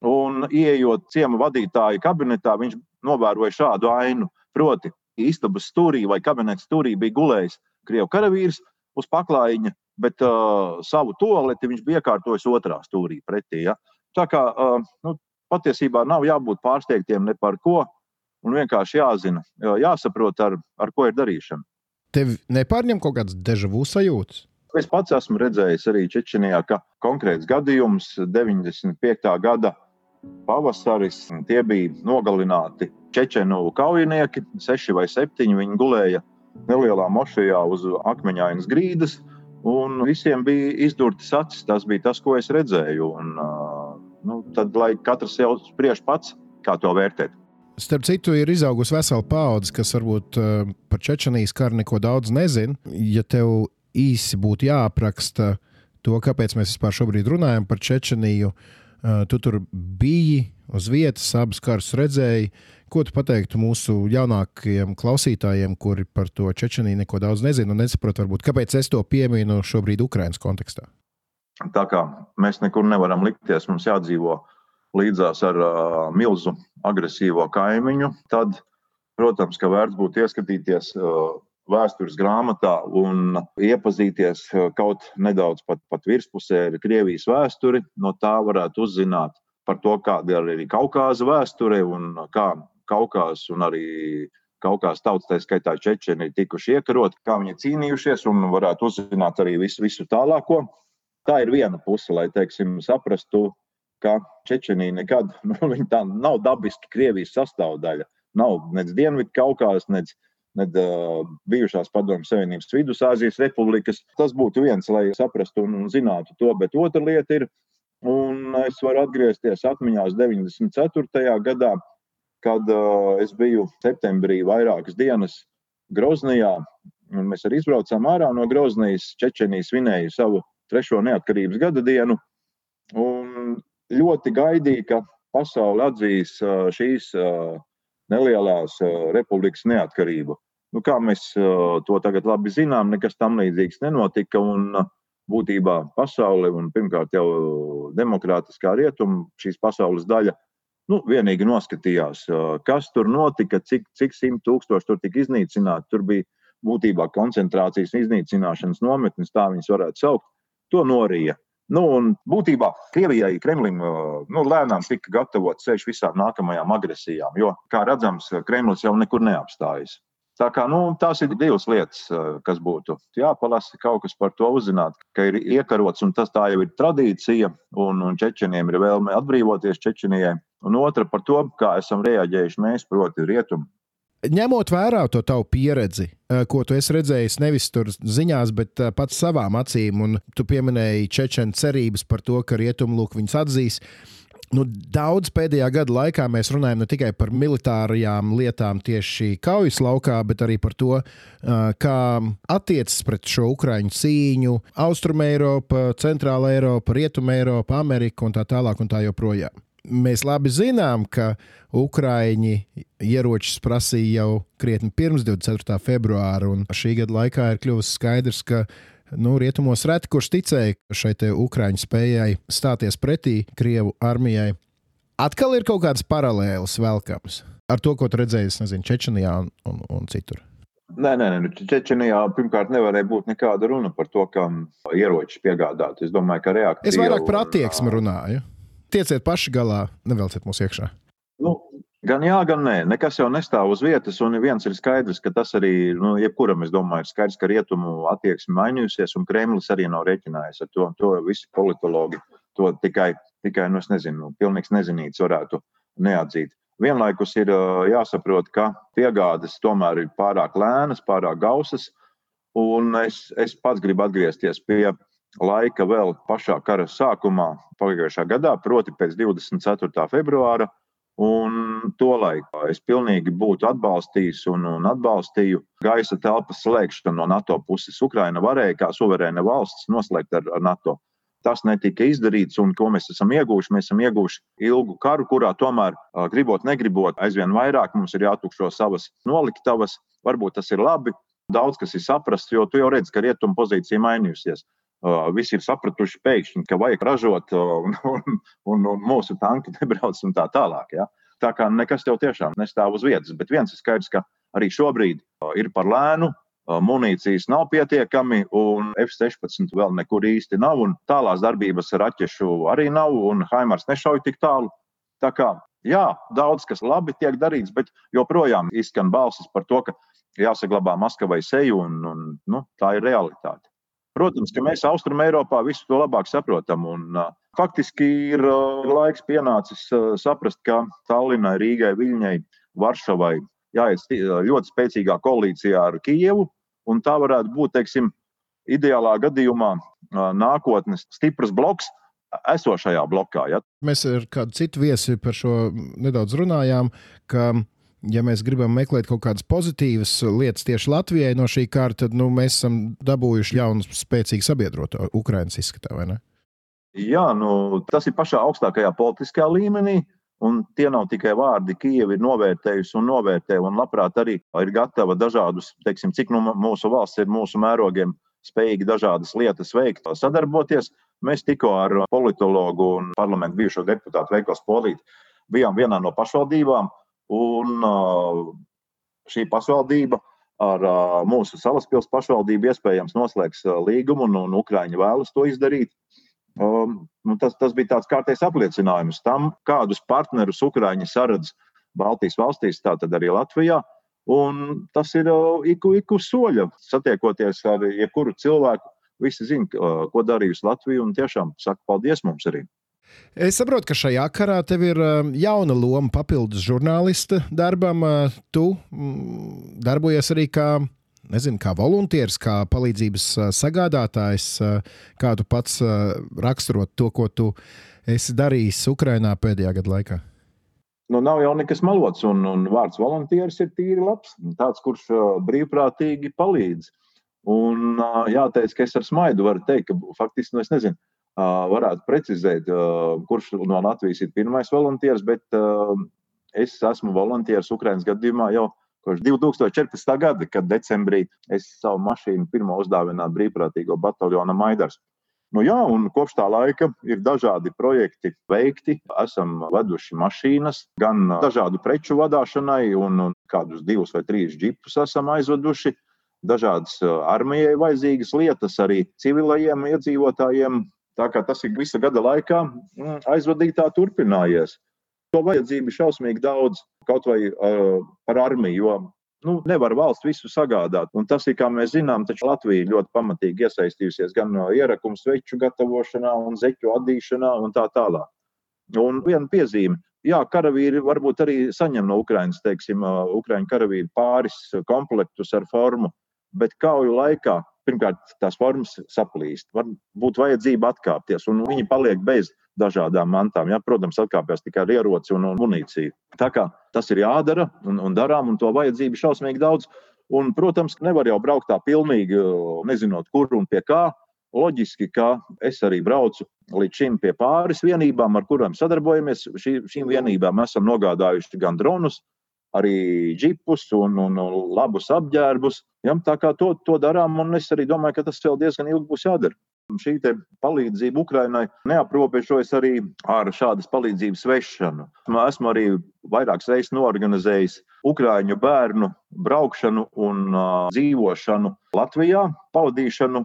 un ieejot ciemu vadītāja kabinetā, viņš novēroja šādu ainu. Proti, istabas stūrī vai kabineta stūrī bija gulējis krievu karavīrs uz paklājiņa, bet uh, savu toaleti viņš bija iekārtojis otrā stūrī pretī. Ja? Tā kā uh, nu, patiesībā nav jābūt pārsteigtiem ne par ko un vienkārši jāzina, jāsaprot, ar, ar ko ir darīšana. Tev nepārņem kaut kādas dežavu sajūtas? Es pats esmu redzējis arī Čečenijā, ka konkrēts gadījums 95. gada pavasaris, tie bija nogalināti čečenu kaujinieki, seši vai septiņi. Viņi gulēja nelielā mošajā uz akmeņainas grīdas, un visiem bija izdurtas acis. Tas bija tas, ko es redzēju. Un, nu, tad, lai katrs jau spriež pats, kā to vērtēt. Starp citu, ir izaugusi vesela paudze, kas varbūt par Čečenijas karu neko daudz nezina. Ja tev īsi būtu jāapraksta to, kāpēc mēs vispār šobrīd runājam par Čečeniju, uh, tu tur biji uz vietas, abas karus redzēji. Ko tu pateiktu mūsu jaunākajiem klausītājiem, kuri par to Čečeniju neko daudz nezina un nesaprot, varbūt, kāpēc es to pieminu šobrīd Ukraiņas kontekstā? Tā kā mēs nekur nevaram likties, mums jādzīvot līdzās ar uh, milzu agresīvo kaimiņu, tad, protams, ka vērts būtu ieskatīties uh, vēstures grāmatā un iepazīties kaut nedaudz pat, pat virspusē ar Krievijas vēsturi. No tā varētu uzzināt par to, kāda ir arī Kaukāza vēsture un kā Kaukās un arī Kaukās tautas, tā skaitā Čečeni, ir tikuši iekaroti, kā viņi cīnījušies un varētu uzzināt arī visu, visu tālāko. Tā ir viena puse, lai teiksim, saprastu ka Čečenija nekad nu, tā nav dabiski Krievijas sastāvdaļa. Nav nec Dienvidu Kaukās, nec, nec uh, bijušās Padomju Savienības Vidusāzijas republikas. Tas būtu viens, lai saprastu un, zinātu to, bet otra lieta ir, un es varu atgriezties atmiņās 94. gadā, kad uh, es biju septembrī vairākas dienas Groznijā, un mēs arī izbraucām ārā no Groznijas. Čečenija svinēja savu trešo neatkarības gada dienu. Un ļoti gaidīja, ka pasaule atzīs šīs nelielās republikas neatkarību. Nu, kā mēs to tagad labi zinām, nekas tam līdzīgs nenotika. Un būtībā pasaule un pirmkārt jau demokrātiskā rietuma šīs pasaules daļa. Nu, vienīgi noskatījās, kas tur notika, cik, cik simt tūkstoši tur tika iznīcināti. Tur bija būtībā koncentrācijas iznīcināšanas nometnes, tā viņas varētu saukt. To norija. Nu, un būtībā Krievijai, Kremlim nu, lēnām tika gatavots ceļš visām nākamajām agresijām, jo, kā redzams, Kremlis jau nekur neapstājas. Tā kā, nu, tās ir divas lietas, kas būtu jāpalasa, kaut kas par to uzzināt, ka ir iekarots, un tas tā jau ir tradīcija, un, un čečeniem ir vēlme atbrīvoties Čečenijai. Un otra par to, kā esam reaģējuši mēs, proti, rietumu ņemot vērā to tavu pieredzi, ko tu esi redzējis nevis tur ziņās, bet pats savām acīm, un tu pieminēji čečenu cerības par to, ka rietumlūk viņus atzīs. Nu, daudz pēdējā gada laikā mēs runājam ne tikai par militārajām lietām tieši kaujas laukā, bet arī par to, kā attiecas pret šo ukraiņu cīņu Austrumē, Eiropa, Centrāla Eiropa, Rietuma Eiropa, Amerika un tā tālāk un tā joprojām. Mēs labi zinām, ka Ukrāņi ieročus prasīja jau krietni pirms 24. februāra, un šī gada laikā ir kļuvis skaidrs, ka nu, rietumos reti kurš ticēja šai Ukrāņu spējai stāties pretī Krievu armijai. Atkal ir kaut kādas paralēlas velkams ar to, ko tu redzēji, nezinu, Čečenijā un, un, un citur. Nē, nē, nē. Nu, Čečenijā pirmkārt nevarēja būt nekāda runa par to, kam ieroči piegādāt. Es domāju, ka reakcija. Es vairāk par attieksmi runāju. Tieciet paši galā, nevelciet mūs iekšā. Nu, Gan jā, gan nē. Nekas jau nestāv uz vietas, un viens ir skaidrs, ka tas arī, nu, jebkuram, es domāju, ir skaidrs, ka rietumu attieksme mainījusies, un Kremlis arī nav rēķinājies ar to. To visi politologi to tikai, tikai nu, es nezinu, pilnīgs nezinīts varētu neatzīt. Vienlaikus ir jāsaprot, ka piegādes tomēr ir pārāk lēnas, pārāk gausas, un es, es pats gribu atgriezties pie laika vēl pašā kara sākumā, pagājušā gadā, proti pēc 24. februāra Un tolaik es pilnīgi būtu atbalstījis un, un atbalstīju gaisa telpas slēgšanu no NATO puses. Ukraina varēja kā suverēna valsts noslēgt ar, ar NATO. Tas netika izdarīts, un ko mēs esam ieguvuši? Mēs esam ieguvuši ilgu karu, kurā tomēr, gribot, negribot, aizvien vairāk mums ir jātukšo savas noliktavas. Varbūt tas ir labi, daudz kas ir saprasts, jo tu jau redzi, ka rietumu pozīcija mainījusies. Visi ir sapratuši pēkšņi, ka vajag ražot, un, un, un, un mūsu tanki nebrauc un tā tālāk. Ja? Tā kā nekas jau tiešām nestāv uz vietas. Bet viens ir skaidrs, ka arī šobrīd ir par lēnu, munīcijas nav pietiekami, un F-16 vēl nekur īsti nav, un tālās darbības raķešu arī nav, un Haimars nešauj tik tālu. Tā kā jā, daudz kas labi tiek darīts, bet joprojām izskan balsis par to, ka jāsaglabā Maskavai seju, un, un nu, tā ir realitāte. Protams, ka mēs Austrum Eiropā visu to labāk saprotam. Un, faktiski ir laiks pienācis saprast, ka Tallinai, Rīgai, Viļņai, Varšavai jāiet ļoti spēcīgā koalīcijā ar Kijevu. Un tā varētu būt, teiksim, ideālā gadījumā nākotnes stiprs bloks, esošajā blokā. Ja? Mēs ar kādu citu viesi par šo nedaudz runājām, ka ja mēs gribam meklēt kaut kādas pozitīvas lietas tieši Latvijai no šī kara, tad nu, mēs esam dabūjuši jaunu, spēcīgu sabiedroto Ukraiņas izskatā, vai ne? Jā, nu, tas ir pašā augstākajā politiskajā līmenī. Un tie nav tikai vārdi, Kijava ir novērtējusi un novērtē, un labprāt arī ir gatava dažādus, teiksim, cik nu mūsu valsts ir mūsu mērogiem spējīgi dažādas lietas veikt, sadarboties. Mēs tikko ar politologu un parlamentu bijušo deputātu Veikos Polīti bijām vienā no pašvaldībām, Un šī pašvaldība ar mūsu salaspils pašvaldību iespējams noslēgs līgumu, un, un Ukraiņi vēlas to izdarīt. Um, nu, tas, tas bija tāds kārtējs apliecinājums tam, kādus partnerus Ukraiņi saredz Baltijas valstīs, tātad arī Latvijā. Un tas ir ik, ik uz soļa. Satiekoties ar jebkuru cilvēku, visi zina, ko darījusi Latvija, un tiešām saka paldies mums arī. Es saprotu, ka šajā karā tev ir um, jauna loma papildus žurnālista darbam. Uh, tu mm, darbojies arī kā, nezinu, kā volunteers, kā palīdzības uh, sagādātājs, kā tu pats raksturot to, ko tu esi darījis Ukrajinā pēdējā gada laikā. Nu, nav jau nekas malots, un, un vārds volunteers ir tīri labs. Tāds, kurš brīvprātīgi palīdz. Un jāteic, ka es ar smaidu varu teikt, ka faktiski, nu, es nezinu, varētu precizēt, kurš no Latvijas ir pirmais volunteers, bet es esmu volunteers Ukraiņas gadījumā jau kopš 2014. gada, kad decembrī es savu mašīnu pirmo uzdāvināju brīvprātīgo bataljona Maidars. Nu, jā, un kopš tā laika ir dažādi projekti veikti. Esam veduši mašīnas, gan dažādu preču vadīšanai, un kādus divus vai trīs džipus esam aizveduši. Dažādas armijai vajadzīgas lietas arī civilajiem iedzīvotājiem. Tā kā tas ir visa gada laikā mm, aizvadītā turpinājies. To vajadzību šausmīgi daudz, kaut vai uh, par armiju, jo nu, nevar valsts visu sagādāt. Un tas ir, kā mēs zinām, taču Latvija ļoti pamatīgi iesaistījusies gan no ierakumu sveču gatavošanā, un zeķu adīšanā un tā tālāk. Un viena piezīme. Jā, karavīri varbūt arī saņem no Ukrainas, teiksim, Ukraiņu karavīri pāris komplektus ar formu, bet kauju laikā pirmkārt tās formas saplīst. Var būt vajadzība atkāpties, un viņi paliek bez dažādām mantām. Ja? Protams, atkāpjas tikai ar ieroci un, un munīciju. Tā kā tas ir jādara un, un darām, un to vajadzību šausmīgi daudz. Un, protams, nevar jau braukt tā pilnīgi nezinot, kur un pie kā. Loģiski, ka es arī braucu līdz šim pie pāris vienībām, ar kurām sadarbojamies. Šī, šīm vienībām esam nogādājuši gan dronus, arī džipus un, un, labus apģērbus. Ja, tā kā to, to darām, un es arī domāju, ka tas vēl diezgan ilgi būs jādara. Šī palīdzība Ukrainai neaprobežojas arī ar šādas palīdzības vešanu. Esmu arī vairākas reizes norganizējis Ukrāņu bērnu braukšanu un uh, dzīvošanu Latvijā, pavadīšanu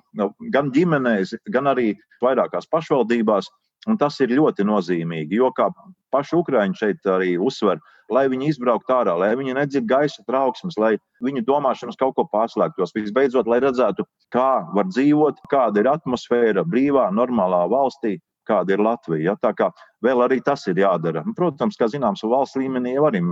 gan ģimenēs, gan arī vairākās pašvaldībās. Un tas ir ļoti nozīmīgi, jo kā paši ukrāņi šeit arī uzsver, lai viņi izbrauktu ārā, lai viņi nedzird gaisa trauksmes, lai viņu domāšanas kaut ko pārslēgtos. Visbeidzot, lai redzētu, kā var dzīvot, kāda ir atmosfēra brīvā, normālā valstī, kāda ir Latvija. Ja? Tā kā vēl arī tas ir jādara. Protams, kā zināms, valsts līmenī jau arī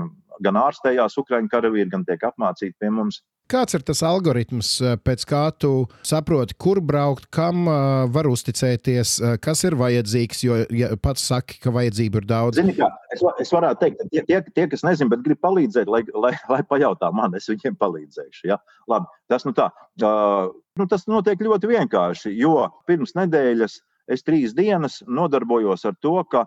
gan ārstējās Ukrāņu karavīri, gan tiek apmācīti pie mums Kāds ir tas algoritms, eh, pēc kā tu saproti, kur braukt, kam uh, var uzticēties, uh, kas ir vajadzīgs? Jo ja pats saki, ka vajadzību ir daudz. Zini, kā, es, es varētu teikt, ka tie, tie, tie, kas nezina, bet grib palīdzēt, lai, lai, lai pajautā man, es viņiem palīdzēšu. Ja? Labi, tas, nu tā, uh, nu, tas notiek ļoti vienkārši, jo pirms nedēļas es trīs dienas nodarbojos ar to, ka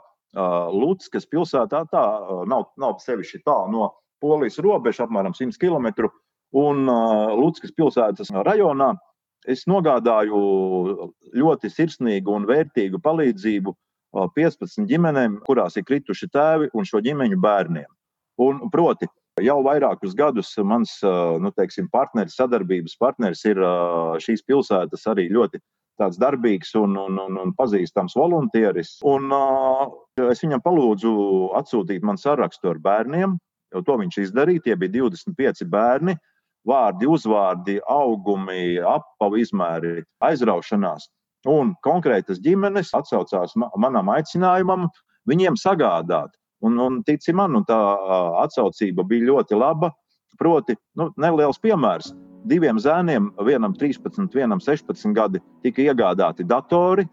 Lutskas pilsētā tā nav, nav sevišķi tālu no Polijas robežas, apmēram 100 km un Luckas pilsētas rajonā. Es nogādāju ļoti sirsnīgu un vērtīgu palīdzību 15 ģimenēm, kurās ir krituši tēvi un šo ģimeņu bērniem. Un, proti, jau vairākus gadus mans nu, teiksim, partneris, sadarbības partneris ir šīs pilsētas arī ļoti tāds darbīgs un, un, un, un pazīstams volunteeris. Un, uh, es viņam palūdzu atsūtīt man sarakstu ar bērniem, jo to viņš izdarīja. Tie bija 25 bērni, vārdi, uzvārdi, augumi, apavu izmēri, aizraušanās. Un konkrētas ģimenes atsaucās manam aicinājumam, viņiem sagādāt. Un, un tici man, un tā atsaucība bija ļoti laba. Proti, nu, neliels piemērs. Diviem zēniem, vienam 13, vienam 16 gadi, tika iegādāti datori.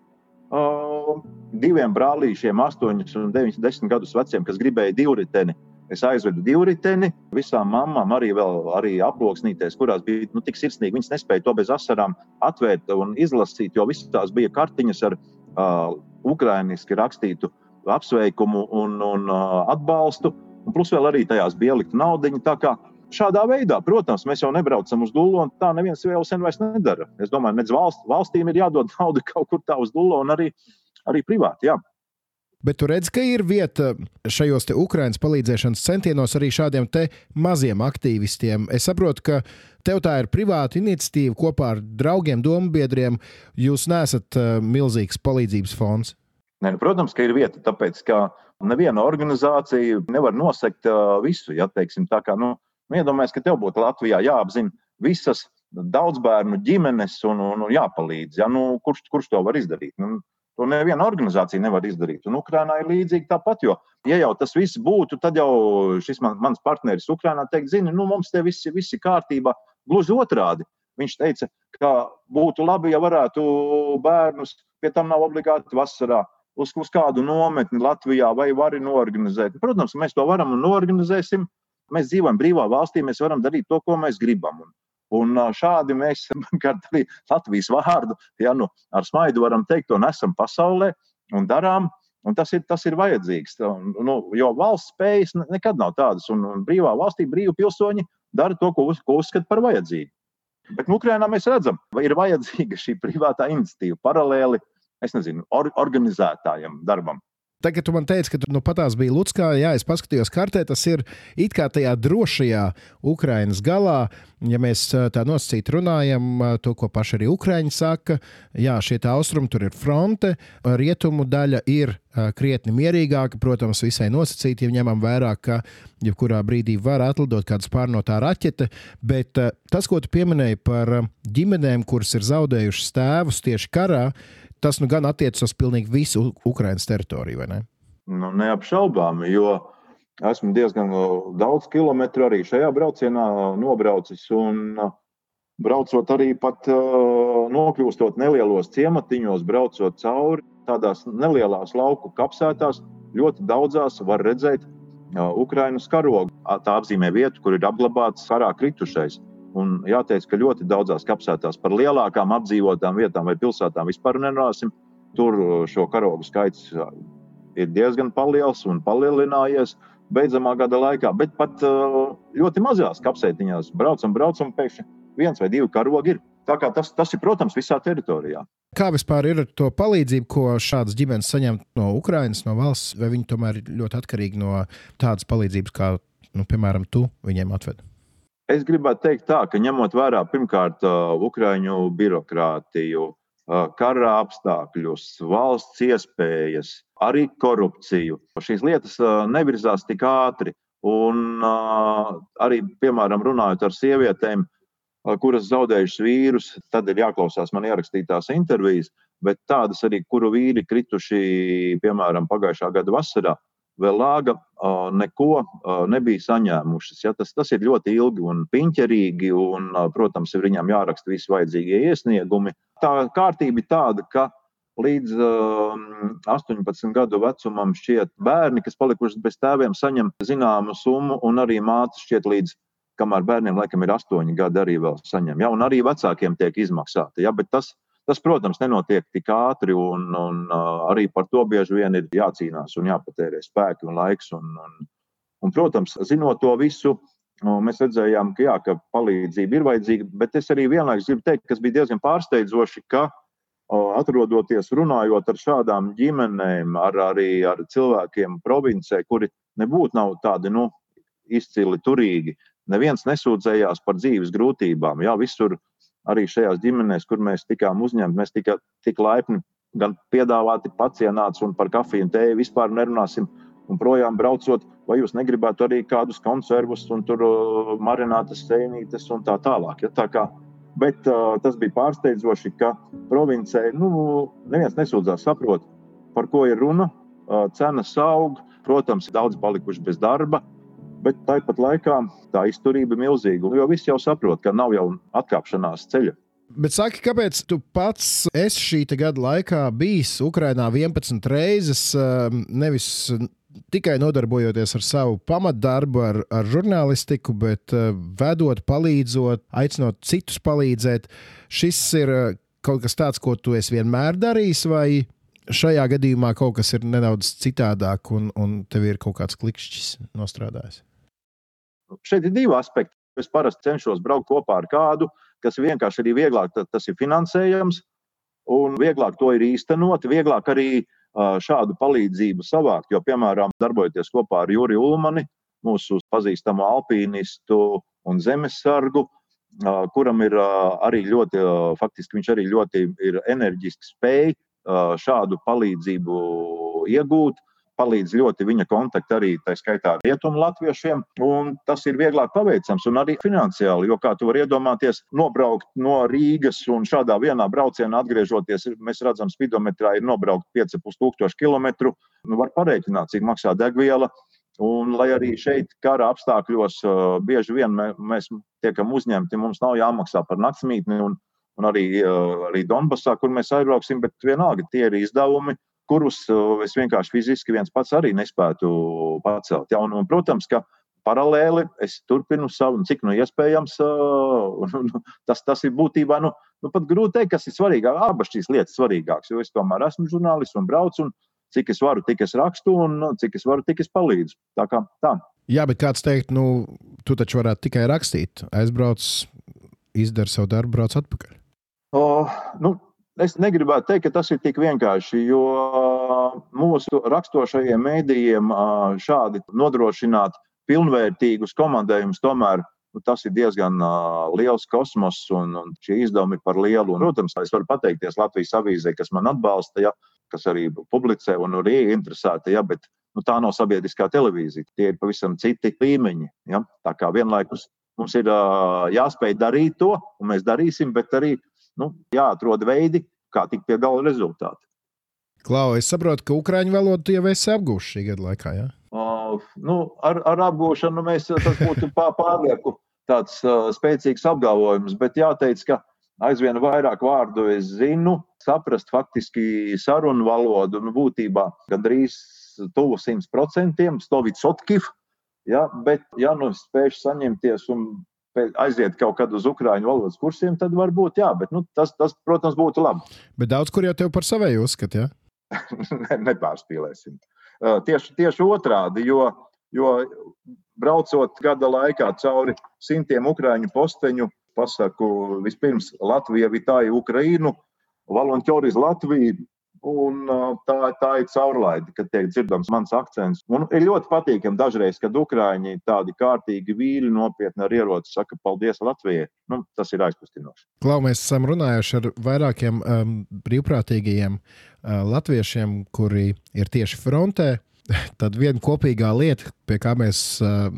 Uh, diviem brālīšiem, 8 un 9, 10 gadus veciem, kas gribēja divriteni, Es aizvedu divriteni, visām mamām arī, vēl, arī aploksnīties, kurās bija nu, tik sirsnīgi. Viņas nespēja to bez asarām atvērt un izlasīt, jo visas tās bija kartiņas ar uh, ukraiņiski rakstītu apsveikumu un, un uh, atbalstu. Un plus vēl arī tajās bija ielikta naudiņa. Šādā veidā, protams, mēs jau nebraucam uz dūlu, un tā neviens vēl sen vairs nedara. Es domāju, ka valst, valstīm ir jādod nauda kaut kur tā uz dūlu, un arī, arī privāti. Jā. Bet tu redz, ka ir vieta šajos Ukraiņas palīdzēšanas centienos arī šādiem maziem aktīvistiem. Es saprotu, ka tev tā ir privāta iniciatīva kopā ar draugiem, dombiedriem. Jūs neesat uh, milzīgs palīdzības fonds. Ne, nu, protams, ka ir vieta, tāpēc ka neviena organizācija nevar nosegt uh, visu. Ja, teiksim, tā kā, nu, nu iedomājies, ka tev būtu Latvijā jāapzina visas daudz bērnu ģimenes un, un, un jāpalīdz. Ja, nu, kurš, kurš to var izdarīt? Nu, To neviena organizācija nevar izdarīt. Un Ukrainā ir līdzīgi tāpat, jo, ja jau tas viss būtu, tad jau šis man, mans partneris Ukrainā teikt, zini, nu, mums te viss ir kārtībā. Gluži otrādi. Viņš teica, ka būtu labi, ja varētu bērnus, pie tam nav obligāti vasarā, uz, uz kādu nometni Latvijā vai arī norganizēt. Protams, mēs to varam un norganizēsim. Mēs dzīvojam brīvā valstī, mēs varam darīt to, ko mēs gribam. Un Un šādi mēs arī Latvijas vārdu ja, nu, ar smaidu varam teikt, to nesam pasaulē un darām. Un tas ir, tas ir vajadzīgs. Nu, jo valsts spējas nekad nav tādas. Un, un brīvā valstī brīvi pilsoņi dara to, ko, uz, ko uzskata par vajadzīgu. Bet nu, Ukrainā mēs redzam, ka ir vajadzīga šī privātā iniciatīva paralēli es nezinu, or, organizētājam darbam. Tagad tu man teici, ka tu nu patās biji Lutskā, jā, es paskatījos kartē, tas ir it kā tajā drošajā Ukrainas galā. Ja mēs tā nosacīti runājam, to, ko paši arī Ukraiņi saka, jā, šie austrumi tur ir fronte, rietumu daļa ir krietni mierīgāka, protams, visai nosacīti, ja ņemam vērā, ka jebkurā brīdī var atlidot kāda spārnotā raķete, bet tas, ko tu pieminēji par ģimenēm, kuras ir zaudējušas tēvus tieši karā, tas nu gan attiecas uz pilnīgi visu Ukraiņas teritoriju, vai ne? Nu, neapšaubāmi, jo esmu diezgan daudz kilometru arī šajā braucienā nobraucis. Un, braucot arī pat nokļūstot nelielos ciematiņos, braucot cauri tādās nelielās lauku kapsētās, ļoti daudzās var redzēt Ukraiņas karogu. Tā apzīmē vietu, kur ir apglabāts karā kritušais. Un jāteic, ka ļoti daudzās kapsētās par lielākām apdzīvotām vietām vai pilsētām vispār nerunāsim. Tur uh, šo karogu skaits uh, ir diezgan liels un palielinājies beidzamā gada laikā. Bet pat uh, ļoti mazās kapsētiņās braucam, braucam, pēkšņi viens vai divi karogi ir. Tas, tas ir, protams, visā teritorijā. Kā vispār ir ar to palīdzību, ko šādas ģimenes saņem no Ukrainas, no valsts, vai viņi tomēr ir ļoti atkarīgi no tādas palīdzības, kā, nu, piemēram, tu viņiem atvedi? Es gribētu teikt, tā, ka ņemot vērā pirmkārt Ukrāņu birokrātiju, kara apstākļus, valsts iespējas, arī korupciju, šīs lietas nevirzās tik ātri. Un arī, piemēram, runājot ar sievietēm, kuras zaudējušas vīrus, tad ir jāklausās man ierakstītās intervijas, bet tādas arī, kuru vīri krituši, piemēram, pagājušā gada vasarā, vēl lāga neko nebija saņēmušas. Ja? Tas, tas ir ļoti ilgi un piņķerīgi, un, protams, ir viņām jāraksta visi vajadzīgie iesniegumi. Tā kārtība ir tāda, ka līdz uh, 18 gadu vecumam šķiet bērni, kas palikuši bez tēviem, saņem zināmu summu, un arī māte šķiet līdz, kamēr bērniem laikam ir 8 gadi, arī vēl saņem. Ja? Un arī vecākiem tiek izmaksāta. Ja? Bet tas Tas, protams, nenotiek tik ātri, un, un arī par to bieži vien ir jācīnās un jāpatērē spēki un laiks. Un, un, un, protams, zinot to visu, nu, mēs redzējām, ka, jā, ka palīdzība ir vajadzīga, bet es arī vienlaikus gribu teikt, kas bija diezgan pārsteidzoši, ka atrodoties runājot ar šādām ģimenēm, ar, arī ar cilvēkiem provincē, kuri nebūtu nav tādi nu, izcili turīgi, neviens nesūdzējās par dzīves grūtībām. Jā, visur arī šajās ģimenēs, kur mēs tikām uzņemti, mēs tika tik laipni gan piedāvāti pacienāts un par kafiju un tēju vispār nerunāsim. Un projām braucot, vai jūs negribētu arī kādus konservus, un tur uh, marinātas sēnītes un tā tālāk. Ja? Tā kā, bet uh, tas bija pārsteidzoši, ka provincē nu, neviens nesūdzās, saprot, par ko ir runa. Uh, cenas aug, protams, daudz palikuši bez darba, bet tāpat laikā tā izturība ir milzīga. Jo viss jau saprot, ka nav jau atkāpšanās ceļa. Bet saki, kāpēc tu pats esi šī gada laikā bijis Ukrajinā 11 reizes, um, nevis tikai nodarbojoties ar savu pamatdarbu, ar, ar žurnālistiku, bet uh, vedot, palīdzot, aicinot citus palīdzēt. Šis ir uh, kaut kas tāds, ko tu esi vienmēr darījis, vai šajā gadījumā kaut kas ir nedaudz citādāk, un, un tev ir kaut kāds klikšķis nostrādājis? Šeit ir divi aspekti. Es parasti cenšos braukt kopā ar kādu, kas ir vienkārši arī vieglāk, tas ir finansējams, un vieglāk to ir īstenot, vieglāk arī šādu palīdzību savākt. Jo, piemēram, darbojoties kopā ar Juriju Ulmani, mūsu pazīstamo alpīnistu un zemesargu, kuram ir arī ļoti, faktiski viņš arī ļoti ir enerģiski spēj šādu palīdzību iegūt palīdz ļoti viņa kontakti arī tā skaitā rietumu latviešiem, un tas ir vieglāk paveicams un arī finansiāli, jo, kā tu vari iedomāties, nobraukt no Rīgas un šādā vienā braucienā atgriežoties, mēs redzam, spidometrā ir nobraukt 5,5 tūkstoši kilometru, nu var pareiķināt, cik maksā degviela. Un, lai arī šeit, kara apstākļos, bieži vien mēs tiekam uzņemti, mums nav jāmaksā par naktsmītni, un, un arī, arī Donbassā, kur mēs aizbrauksim, bet vienalga tie ir izdevumi, kurus uh, es vienkārši fiziski viens pats arī nespētu pacelt. Ja? Un, un, protams, ka paralēli es turpinu savu, cik nu iespējams. Uh, tas, tas ir būtībā nu, nu, pat grūti teikt, kas ir svarīgāk. Abas šīs lietas ir svarīgākas, jo es tomēr esmu žurnālists un braucu. Un, Cik es varu, tik es rakstu, un nu, cik es varu, tik es palīdzu. Tā kā tā. Jā, bet kāds teikt, nu, tu taču varētu tikai rakstīt. Aizbrauc, izdara savu darbu, brauc atpakaļ. O, nu, Es negribētu teikt, ka tas ir tik vienkārši, jo mūsu raksturošajiem mēdījiem šādi nodrošināt pilnvērtīgus komandējumus tomēr nu, tas ir diezgan uh, liels kosmos, un, un šie izdevumi ir par lielu. Un, protams, es varu pateikties Latvijas avīzē, kas man atbalsta, ja, kas arī publicē un ir interesēta, ja, bet nu, tā nav sabiedriskā televīzija. Tie ir pavisam citi līmeņi. Ja. Tā kā vienlaikus mums ir uh, jāspēj darīt to, un mēs darīsim, bet arī nu, jāatrod veidi, kā tikt pie gala rezultātu. Klau, es saprotu, ka ukrāņu valodu jau esi apgūlis šī gada laikā. Ja? Uh, nu, ar, ar apgūšanu mēs, tas būtu pārlieku tāds uh, spēcīgs apgalvojums, bet jāteic, ka aizvien vairāk vārdu es zinu, saprast faktiski sarunu valodu, nu, būtībā gandrīz tuvu 100%, stovīt sotkiv, ja, bet ja nu spēšu saņemties un aiziet kaut kad uz ukrāņu valodas kursiem, tad varbūt jā, bet nu, tas, tas, protams, būtu labi. Bet daudz kur jau tev par savēju uzskata, ja? ne, nepārspīlēsim. Uh, tieši, tieši otrādi, jo, jo braucot gada laikā cauri simtiem ukrāņu posteņu, pasaku vispirms Latvija, Vitāja, Ukrainu, Volontjori iz Latviju, Un tā, tā ir caurlaide, kad tiek dzirdams mans akcents. Un ir ļoti patīkami dažreiz, kad ukrāņi tādi kārtīgi vīļi nopietni ar ieroci saka paldies Latvijai. Nu, tas ir aizkustinoši. Klau, mēs esam runājuši ar vairākiem um, brīvprātīgajiem uh, latviešiem, kuri ir tieši frontē. Tad viena kopīgā lieta, pie kā mēs uh,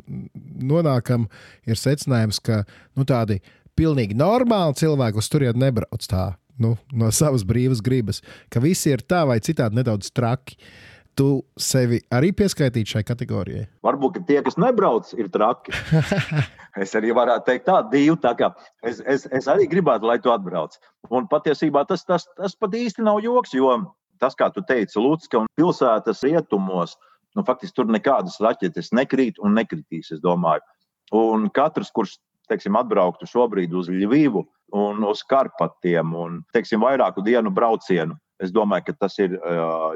nonākam, ir secinājums, ka nu, tādi pilnīgi normāli cilvēki uz turieni nebrauc tā nu, no savas brīvas gribas, ka visi ir tā vai citādi nedaudz traki. Tu sevi arī pieskaitīji šai kategorijai? Varbūt tie, kas nebrauc, ir traki. es arī varētu teikt, tā divi. Tā kā es, es, es arī gribētu, lai tu atbrauc. Un patiesībā tas, tas, tas pat īsti nav joks, jo tas, kā tu teici, Lūdzu, un pilsētas rietumos, nu, faktiski tur nekādas raķetes nekrīt un nekritīs, es domāju. Un katrs, kurš teiksim, atbrauktu šobrīd uz Ļuvīvu un uz Karpatiem un teiksim, vairāku dienu braucienu. Es domāju, ka tas ir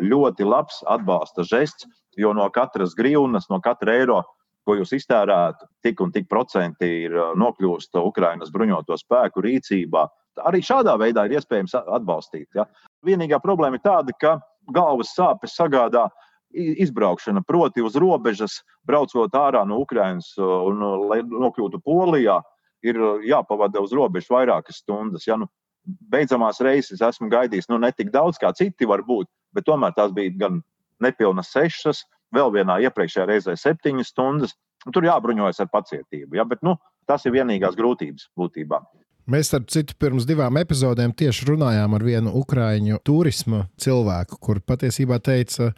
ļoti labs atbalsta žests, jo no katras grīvnas, no katra eiro, ko jūs iztērētu, tik un tik procenti ir nokļūst Ukraiņas bruņoto spēku rīcībā. Arī šādā veidā ir iespējams atbalstīt. Ja? Vienīgā problēma ir tāda, ka galvas sāpes sagādā izbraukšana, proti, uz robežas, braucot ārā no Ukrainas un, lai nokļūtu Polijā, ir jāpavada uz robežas vairākas stundas. Ja, nu, beidzamās reizes esmu gaidījis nu, ne tik daudz, kā citi var būt, bet tomēr tās bija gan nepilnas sešas, vēl vienā iepriekšējā reizē septiņas stundas. Tur jābruņojas ar pacietību. Ja, bet, nu, tas ir vienīgās grūtības būtībā. Mēs, starp citu, pirms divām epizodēm tieši runājām ar vienu ukrāņu turisma cilvēku, kur patiesībā teica,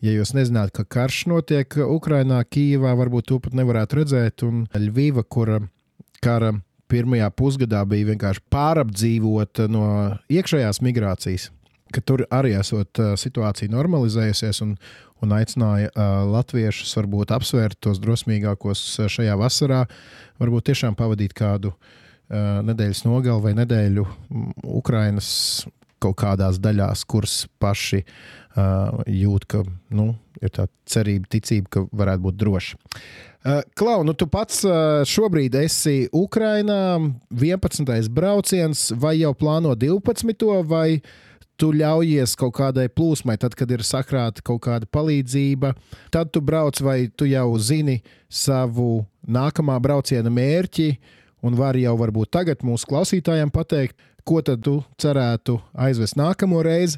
ja jūs nezināt, ka karš notiek Ukrajinā, Kijivā, varbūt to pat nevarētu redzēt, un Ļuviva, kura kara pirmajā pusgadā bija vienkārši pārapdzīvota no iekšējās migrācijas, tur arī esot situācija normalizējusies un, un aicināja uh, latviešus varbūt apsvērt tos drosmīgākos šajā vasarā, varbūt tiešām pavadīt kādu uh, nedēļas nogali vai nedēļu Ukrainas kaut kādās daļās, kuras paši uh, jūt, ka nu, ir tā cerība, ticība, ka varētu būt droši. Uh, Klau, nu tu pats uh, šobrīd esi Ukrainā, 11. brauciens, vai jau plāno 12. vai tu ļaujies kaut kādai plūsmai, tad, kad ir sakrāta kaut kāda palīdzība, tad tu brauc vai tu jau zini savu nākamā brauciena mērķi un vari jau varbūt tagad mūsu klausītājiem pateikt, ko tad tu cerētu aizvest nākamo reizi,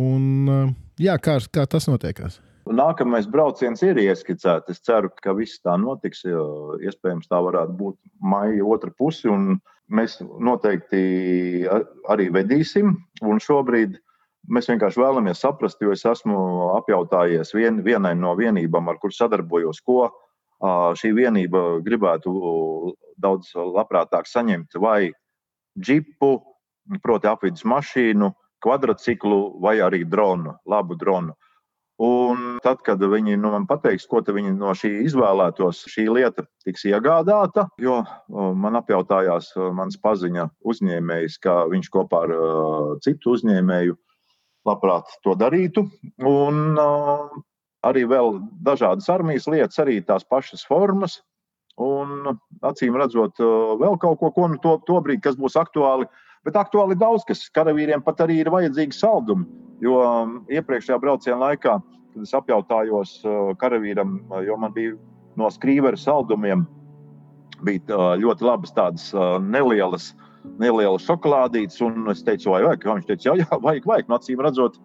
un uh, jā, kā, kā tas notiekās? Nākamais brauciens ir ieskicēts. Es ceru, ka viss tā notiks. Iespējams, tā varētu būt maija otra puse. Mēs noteikti arī vedīsim. Un šobrīd mēs vienkārši vēlamies saprast, jo es esmu apjautājies vien, vienai no vienībām, ar kurām sadarbojos, ko šī vienība gribētu daudz labprātāk saņemt. Vai džipu, proti, apvidus mašīnu, kvadrciklu vai arī dronu, labu dronu. Un tad, kad viņi nu, man pateiks, ko viņi no šī izvēlētos, šī lieta tiks iegādāta. Jo man apjautājās mans paziņa uzņēmējs, ka viņš kopā ar uh, citu uzņēmēju labprāt to darītu. Un uh, arī vēl dažādas armijas lietas, arī tās pašas formas. Un acīm redzot, vēl kaut ko, ko nu to, to brīdi, kas būs aktuāli, Bet aktuāli daudz, kas karavīriem pat arī ir vajadzīgi saldumi. Jo um, iepriekšējā brauciena laikā, kad es apjautājos uh, karavīram, uh, jo man bija no skrīveru saldumiem, bija uh, ļoti labas tādas nelielas, nelielas šokolādītes. Un es teicu, vai vajag? Viņš teica, jā, jā vajag, vajag. No acīm redzot,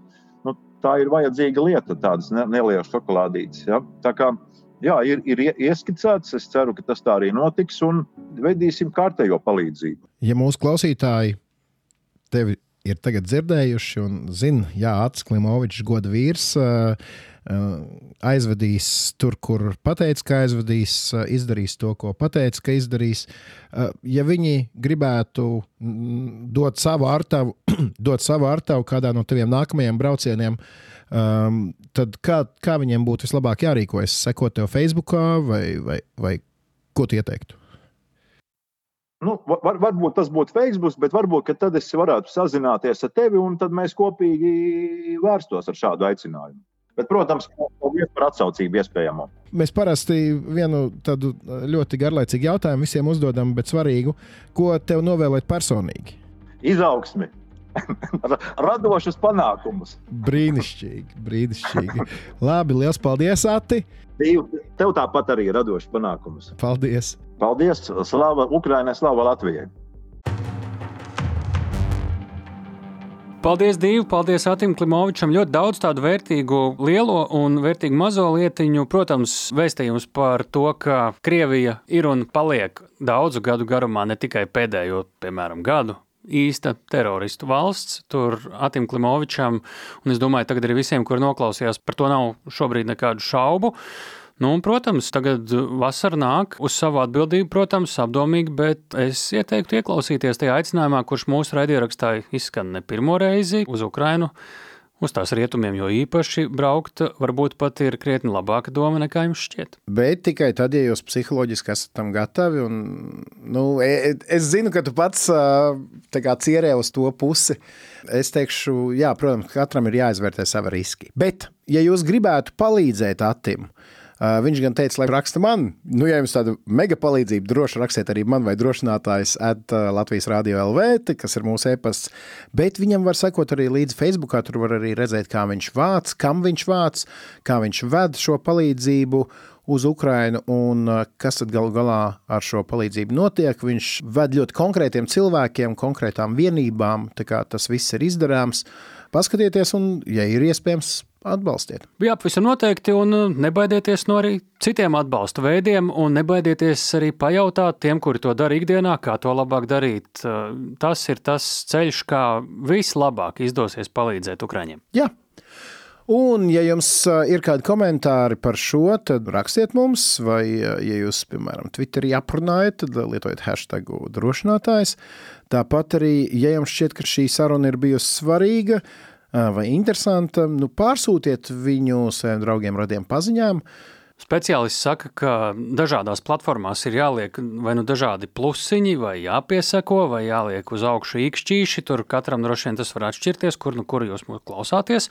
nu, tā ir vajadzīga lieta, tādas nelielas šokolādītes. Ja? Tā kā jā, ir, ir ieskicēts. Es ceru, ka tas tā arī notiks un veidīsim kārtējo palīdzību. Ja mūsu klausītāji tevi ir tagad dzirdējuši un zina, Jā, Acis Klimovičs, goda vīrs, aizvedīs tur, kur pateica, ka aizvedīs, izdarīs to, ko pateica, ka izdarīs. Ja viņi gribētu dot savu artavu, dot savu artavu kādā no taviem nākamajiem braucieniem, um, tad kā, kā viņiem būtu vislabāk jārīkojas? Sekot tev Facebook vai, vai, vai ko tu ieteiktu? Nu, var, varbūt tas būtu Facebook, bet varbūt tad es varētu sazināties ar tevi un tad mēs kopīgi vērstos ar šādu aicinājumu. Bet, protams, paldies par atsaucību iespējamo. Mēs parasti vienu tādu ļoti garlaicīgu jautājumu visiem uzdodam, bet svarīgu. Ko tev novēlēt personīgi? Izaugsmi, radošus panākumus. Brīnišķīgi, brīnišķīgi. Labi, liels paldies, Ati! Tev tāpat arī radošs panākums. Paldies! Paldies! Slava Ukraiņai, slava Latvijai! Paldies, Dievu! Paldies Atim Klimovičam! Ļoti daudz tādu vērtīgu lielo un vērtīgu mazo lietiņu. Protams, vēstījums par to, ka Krievija ir un paliek daudzu gadu garumā, ne tikai pēdējo, piemēram, gadu, īsta teroristu valsts. Tur Atim Klimovičam, un es domāju, tagad arī visiem, kur noklausījās, par to nav šobrīd nekādu šaubu. Nu, un, protams, tagad vasara nāk uz savu atbildību, protams, apdomīgi, bet es ieteiktu ieklausīties tajā aicinājumā, kurš mūsu raidierakstā izskan ne pirmo reizi uz Ukrainu. Uz tās rietumiem jau īpaši braukt, varbūt pat ir krietni labāka doma nekā jums šķiet. Bet tikai tad, ja jūs psiholoģiski esat tam gatavi. Un, nu, e, e, es zinu, ka tu pats cierē uz to pusi. Es teikšu, jā, protams, katram ir jāizvērtē savi riski. Bet, ja jūs gribētu palīdzēt Uh, viņš gan teica, lai raksta man, nu, ja jums tāda mega palīdzība, droši rakstiet arī man vai drošinātājs at uh, Latvijas Rādio LV, kas ir mūsu e-pasts. Bet viņam var sekot arī līdzi Facebookā, tur var arī redzēt, kā viņš vāc, kam viņš vāc, kā viņš ved šo palīdzību uz Ukrajinu un uh, kas tad galu galā ar šo palīdzību notiek. Viņš ved ļoti konkrētiem cilvēkiem, konkrētām vienībām, tā kā tas viss ir izdarāms. Paskatieties, un, ja ir iespējams, atbalstiet. Jā, pavisam noteikti, un uh, nebaidieties no arī citiem atbalsta veidiem, un nebaidieties arī pajautāt tiem, kuri to dara ikdienā, kā to labāk darīt. Uh, tas ir tas ceļš, kā vislabāk izdosies palīdzēt Ukraiņiem. Jā. Un, ja jums uh, ir kādi komentāri par šo, tad rakstiet mums, vai, ja jūs, piemēram, Twitterī aprunājat, tad lietojiet hashtag drošinātājs. Tāpat arī, ja jums šķiet, ka šī saruna ir bijusi svarīga, uh, vai interesanta, nu, pārsūtiet viņu saviem draugiem, radiem paziņām. Speciālists saka, ka dažādās platformās ir jāliek vai nu dažādi plusiņi, vai jāpiesako, vai jāliek uz augšu īkšķīši. Tur katram droši vien tas var atšķirties, kur nu kur jūs mūs klausāties.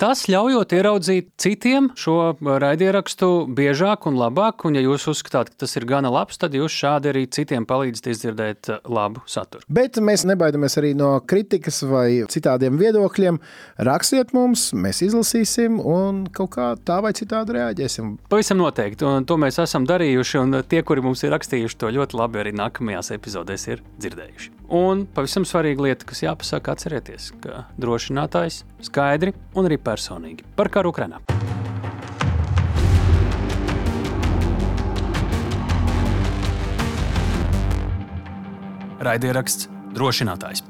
Tas ļaujot ieraudzīt citiem šo raidierakstu biežāk un labāk, un ja jūs uzskatāt, ka tas ir gana labs, tad jūs šādi arī citiem palīdzat izdzirdēt labu saturu. Bet mēs nebaidamies arī no kritikas vai citādiem viedokļiem. Rakstiet mums, mēs izlasīsim un kaut kā tā vai citādi reaģēsim. Pavisam Pavisam noteikti, un to mēs esam darījuši, un tie, kuri mums ir rakstījuši, to ļoti labi arī nākamajās epizodēs ir dzirdējuši. Un pavisam svarīga lieta, kas jāpasaka, atcerieties, ka drošinātājs skaidri un arī personīgi par karu Ukrainā. Raidieraksts drošinātājs.